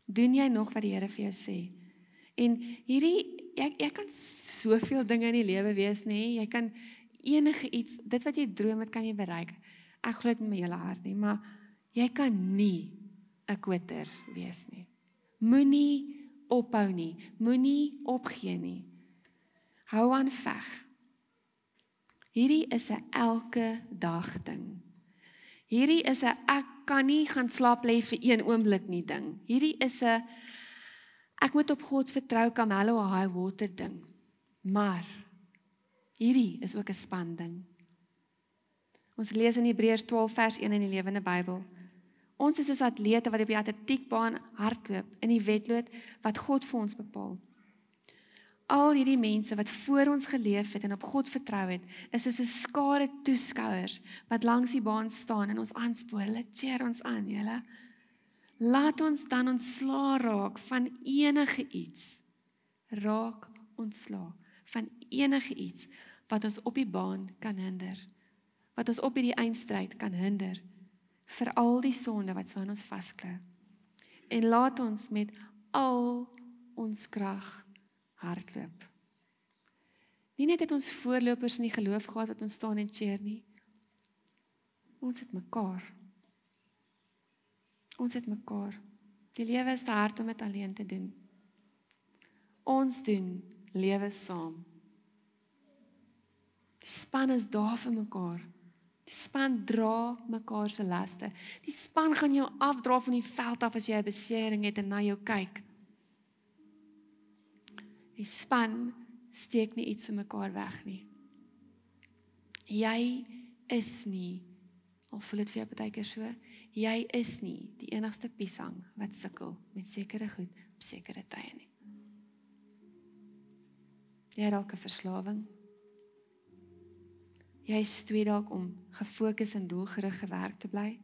Doen jy nog wat die Here vir jou sê? En hierdie jy jy kan soveel dinge in die lewe wees, nê? Jy kan enige iets, dit wat jy droom, dit kan jy bereik ek glo dit met my hele hart nie, maar jy kan nie 'n kwitter wees nie. Moenie ophou nie, moenie opgee nie. Hou aan veg. Hierdie is 'n elke dag ding. Hierdie is 'n ek kan nie gaan slaap lê vir een oomblik nie ding. Hierdie is 'n ek moet op God vertrou Camelo high water ding. Maar hierdie is ook 'n span ding. Ons lees in Hebreërs 12 vers 1 in die Lewende Bybel. Ons is soos atlete wat op die atletiekbaan hardloop in die wedloop wat God vir ons bepaal. Al hierdie mense wat voor ons geleef het en op God vertrou het, is soos 'n skare toeskouers wat langs die baan staan en ons aanspoor. Hulle cheer ons aan, julle. Laat ons dan ontslaa raak van enige iets. Raak ontslaa van enige iets wat ons op die baan kan hinder. Wat ons op hierdie eindstryd kan hinder vir al die sonde wat so aan ons vasklou. En laat ons met al ons krag hardloop. Nie net het ons voorlopers in die geloof gehad wat ons staan en cheer nie. Ons het mekaar. Ons het mekaar. Die lewe is te hard om dit alleen te doen. Ons doen lewe saam. Die span is daar vir mekaar. Die span dra mekaar se laste. Die span gaan jou afdra van die veld af as jy 'n besering het en na jou kyk. Die span steek nie iets vir mekaar weg nie. Jy is nie al voel dit vir jou baie keer so, jy is nie die enigste piesang wat sukkel met sekere goed op sekere tye nie. Jy het dalk 'n verslawing. Jy is twee dalk om gefokus en doelgerig gewerk te bly.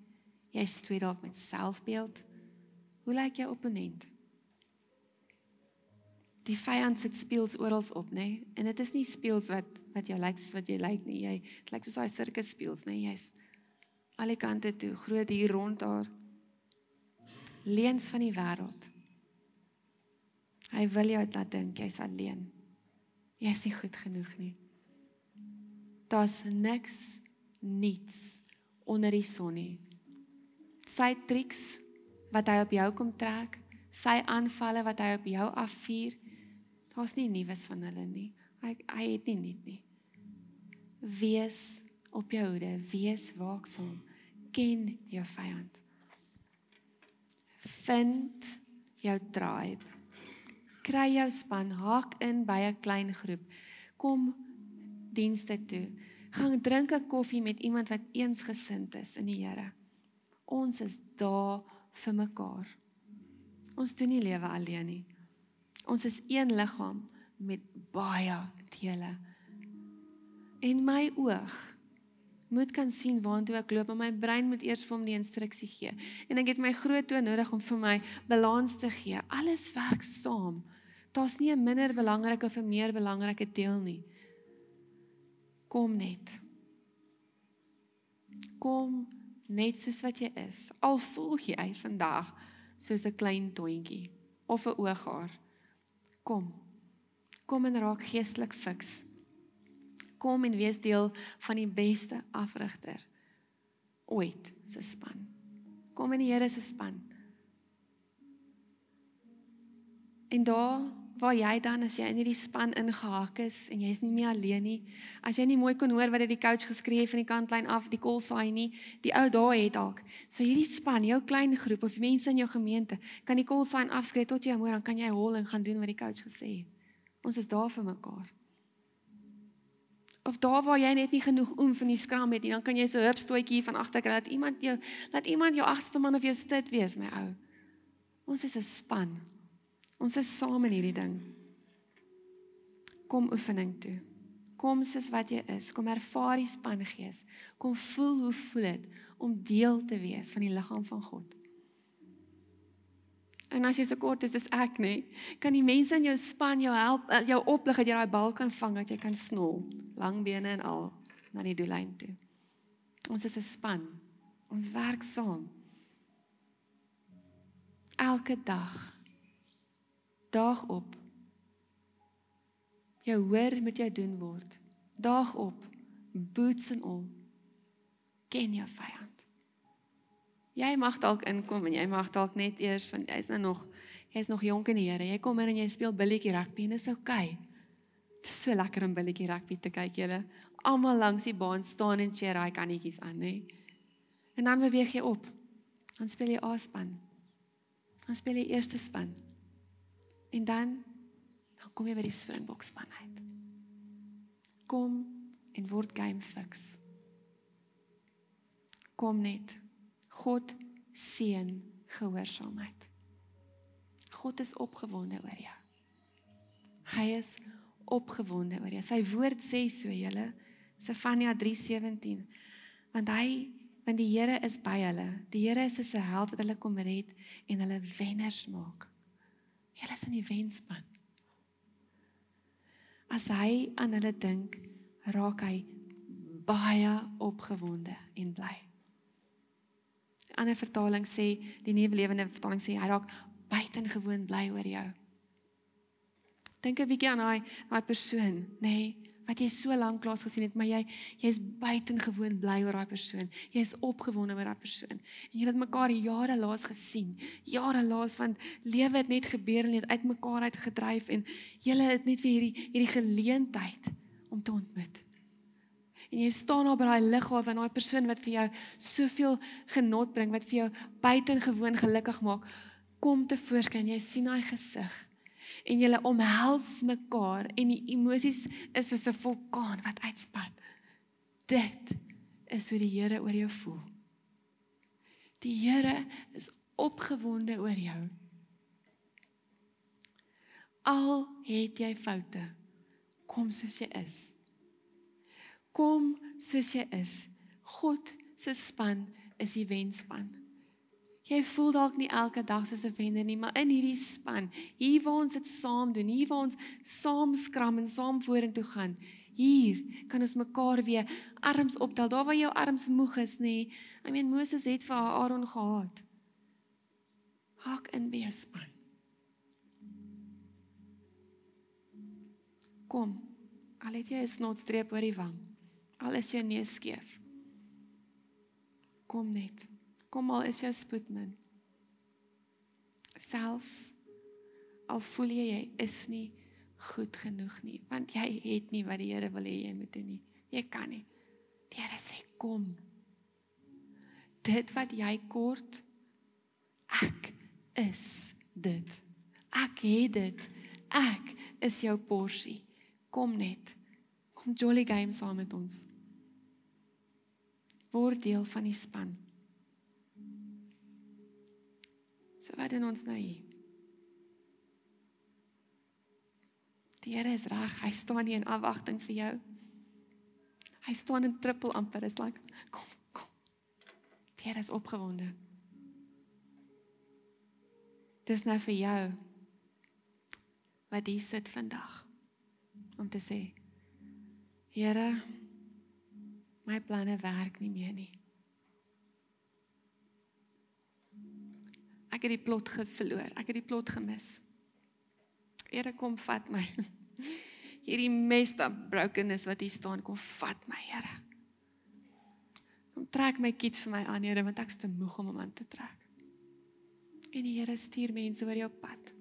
Jy is twee dalk met selfbeeld. Hoe lyk jou opponent? die vyand sit speels oral op, nê? Nee? En dit is nie speels wat wat jy lyk soos wat jy lyk nie. Jy lyk soos daai sirkus speels, nê? Nee? Jy's alle kante toe, groot hier rond daar. Leens van die wêreld. Hy wil jou laat dink jy's alleen. Jy's nie goed genoeg nie. Daar's niks niets onder die son nie. Sy triks wat hy op jou kom trek, sy aanvalle wat hy op jou afvuur, Daar's nie nuus van hulle nie. Hy hy het nie net nie. Wees op jou hoede, wees waaksaam. Ken jou vyand. Vind jou tribe. Kry jou span, haak in by 'n klein groep. Kom dienste toe. Gaan drink 'n koffie met iemand wat eensgesind is in die Here. Ons is daar vir mekaar. Ons doen nie lewe alleen nie. Ons is een liggaam met baie dele. En my oog moet kan sien waartoe ek loop, maar my brein moet eers vir hom die instruksie gee. En ek het my groot toe nodig om vir my balans te gee. Alles werk saam. Daar's nie 'n minder belangrike of 'n meer belangrike deel nie. Kom net. Kom net soos wat jy is. Al voel jy vandag soos 'n klein toentjie of 'n ooghaar. Kom. Kom en raak geestelik fiks. Kom en wees deel van die beste afrigter ooit se span. Kom in die Here se span. En daar waar jy dan as jy in hierdie span ingehaak is en jy's nie meer alleen nie, as jy nie mooi kon hoor wat dit die coach geskree het van die kantlyn af, die kol saai nie, die ou daar het dalk. So hierdie span, jou klein groep of mense in jou gemeente, kan die kol saai afskree tot jy môre dan kan jy hol en gaan doen wat die coach gesê het. Ons is daar vir mekaar. Of daar waar jy net nie genoeg oom van die skram het nie, dan kan jy so hupstoetjie van agter kry dat iemand jou laat iemand jou agste man of jou stit wees, my ou. Ons is 'n span. Ons is saam in hierdie ding. Kom oefening toe. Kom soos wat jy is. Kom ervaar die spangees. Kom voel hoe voel dit om deel te wees van die liggaam van God. En as jy so kort is soos ek nê, kan die mense in jou span jou help, eh, jou oplig dat jy daai bal kan vang, dat jy kan snol, lang bene en al na die doellyn toe. Ons is 'n span. Ons werk saam. Elke dag Daag op. Jou hoor met jou doen word. Daag op. Boots en al. Ken jou vyand. Jy mag dalk inkom en jy mag dalk net eers want jy's nou nog jy's nog jonk in die Here. Jy kom in en jy speel billetjie rugby en dit is oukei. Dit is so lekker om billetjie rugby te kyk julle. Almal langs die baan staan en cheer daai kannetjies aan, hè. En dan beweeg jy op. Dan speel jy A-span. Dan speel jy eerste span. En dan dan kom jy by die Springbok span uit. Kom en word game fix. Kom net. God seën gehoorsaamheid. God is opgewonde oor jou. Hy is opgewonde oor jou. Sy woord sê so, julle. Sefania 3:17. Want hy want die Here is by hulle. Die Here is soos 'n held wat hulle kom red en hulle wenners maak. Julle is in die wenspan. As hy aan hulle dink, raak hy baie opgewonde en bly. 'n Ander vertaling sê, die nuwe lewende vertaling sê hy raak buitengewoon bly oor jou. Dink 'n bietjie aan daai daai persoon, nê, nee, wat jy so lank lank gesien het, maar jy jy's buitengewoon bly oor daai persoon. Jy's opgewonde oor daai persoon. En jy het mekaar jare laas gesien. Jare laas want lewe het net gebeur en het uitmekaar uitgedryf en julle het net vir hierdie hierdie geleentheid om te ontmoet. En jy staan by daai liggaam van daai persoon wat vir jou soveel genot bring, wat vir jou buitengewoon gelukkig maak, kom te voorskyn. Jy sien daai gesig en julle omhels mekaar en die emosies is soos 'n vulkaan wat uitspat. Dit is hoe die Here oor jou voel. Die Here is opgewonde oor jou. Al het jy foute, kom soos jy is. Kom soos jy is. God se span is die wenspan. Jy voel dalk nie elke dag soos 'n wenner nie, maar in hierdie span, hier waar ons dit saam doen, hier waar ons saam skram en saam vorentoe gaan, hier kan ons mekaar weer arms optel. Daar waar jou arms moeg is, nê. I mean Moses het vir Aaron gehad. Hak in by jou span. Kom. Al het jy 'n snotstreep oor die wang. Al is jou neus skeef. Kom net. Kom al is jou spoed min. Selfs al voel jy jy is nie goed genoeg nie, want jy het nie wat die Here wil hê jy moet doen nie. Jy kan nie. Die Here sê kom. Dit wat jy kort ek is dit. Ek het dit. Ek is jou porsie. Kom net. Kom jolly game saam met ons. Word deel van die span. So wat doen ons nou hier? Die Here is reg. Hy staan nie in afwagting vir jou. Hy staan in trippel amper. Is like kom, kom. Die Here is opgewonde. Dis nou vir jou wat hier sit vandag om te sê Here my planne werk nie meer nie. Ek het die plot verloor. Ek het die plot gemis. Here kom vat my. Hierdie messed up brokenness wat hier staan, kom vat my, Here. Kom trek my kit vir my aan, Here, want ek's te moeg om hom aan te trek. En die Here stuur mense oor jou pad.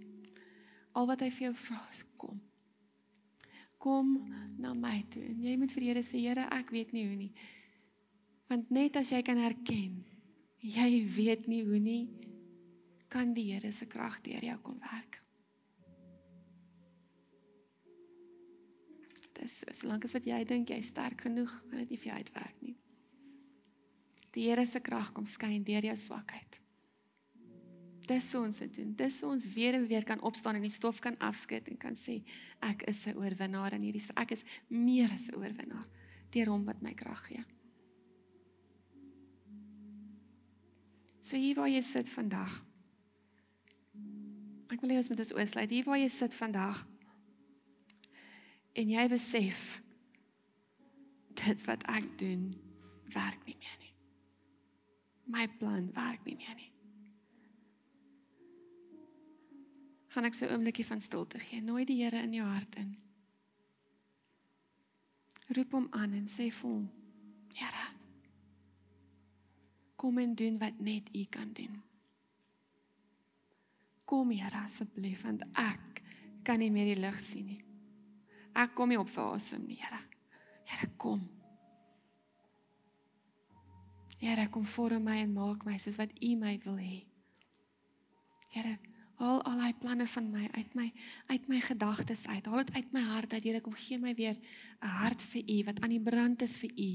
Al wat hy vir jou vra is kom. Kom na my toe. En jy moet vir die Here sê, Here, ek weet nie hoe nie. Want net as jy kan herken, jy weet nie hoe nie, kan die Here se krag deur jou kom werk. Dis so, solank as wat jy dink jy sterk genoeg, gaan dit nie vir jou uitwerk nie. Die Here se krag kom skyn deur jou swakheid. Dis so ons dit doen. Dis so ons weer en weer kan opstaan en die stof kan afskud en kan sê ek is 'n oorwinnaar in hierdie ek is meer as 'n oorwinnaar deur hom wat my krag gee. So hier waar jy sit vandag. Ek wil hê ons moet ons oorsluit hier waar jy sit vandag. En jy besef dit wat ek doen werk nie meer nie. My plan werk nie meer nie. Gaan ek so 'n oombliekie van stilte gee. Nooi die Here in jou hart in. Roep hom aan en sê vir hom: Here, kom en doen wat net U kan doen. Kom Here asseblief want ek kan nie meer die lig sien nie. Ek kom nie op vir asem nie, Here. Here kom. Here kom vorm my en maak my soos wat U my wil hê. Here, haal al daai planne van my uit my uit my gedagtes uit. Haal dit uit my hart uit. Here kom gee my weer 'n hart vir U wat aan die brand is vir U.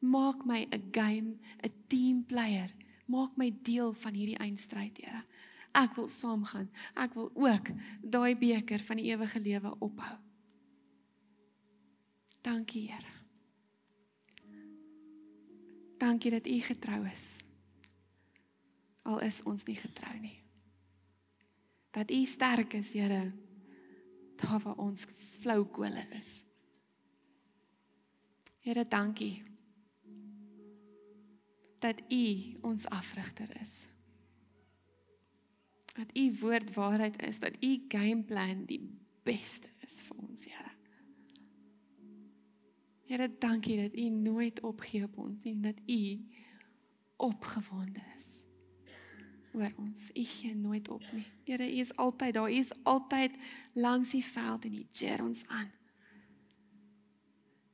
Maak my 'n game, 'n team player. Maak my deel van hierdie eindstryd, Here. Ek wil saamgaan. Ek wil ook daai beker van die ewige lewe ophou. Dankie Here. Dankie dat U getrou is. Al is ons nie getrou nie. Dat U sterk is, Here, daar waar ons flou kole is. Here, dankie dat U ons afrigter is. Dat U woord waarheid is, dat U gameplan die beste is vir ons, Here. Here, dankie dat U nooit opgee op ons nie, dat U opgewonde is oor ons. U gee nooit op nie. Here, U is altyd daar. U is altyd langs die veld en U cheer ons aan.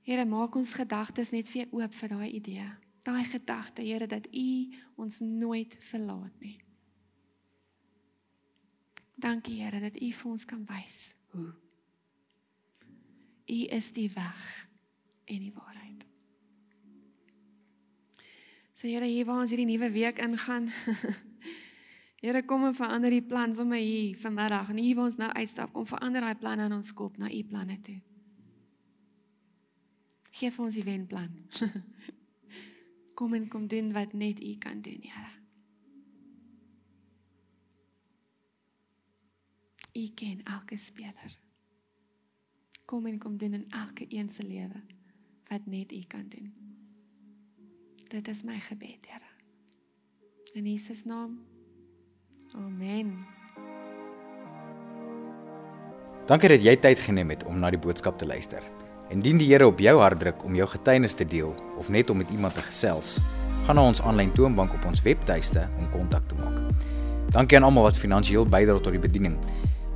Here, maak ons gedagtes net weer oop vir daai idee daai gedagte, Here, dat U ons nooit verlaat nie. Dankie, Here, dat U vir ons kan wys hoe. U is die weg en die waarheid. So Here, hier waar ons hierdie nuwe week ingaan. Here, kom en verander die plan sommer hier vanmiddag. En hier waar ons nou uitstap, kom verander daai planne in ons kop na U planne toe. Geef ons die wenplan. kom en kom doen wat net U kan doen, Here. U ken elke speler. Kom en kom doen in elke een se lewe wat net U kan doen. Dit is my gebed, Here. In Jesus naam. Amen. Dankie dat jy tyd geneem het om na die boodskap te luister. Indien die Here op jou hart druk om jou getuienis te deel of net om met iemand te gesels, gaan na ons aanlyn toonbank op ons webtuiste om kontak te maak. Dankie aan almal wat finansiëel bydra tot die bediening.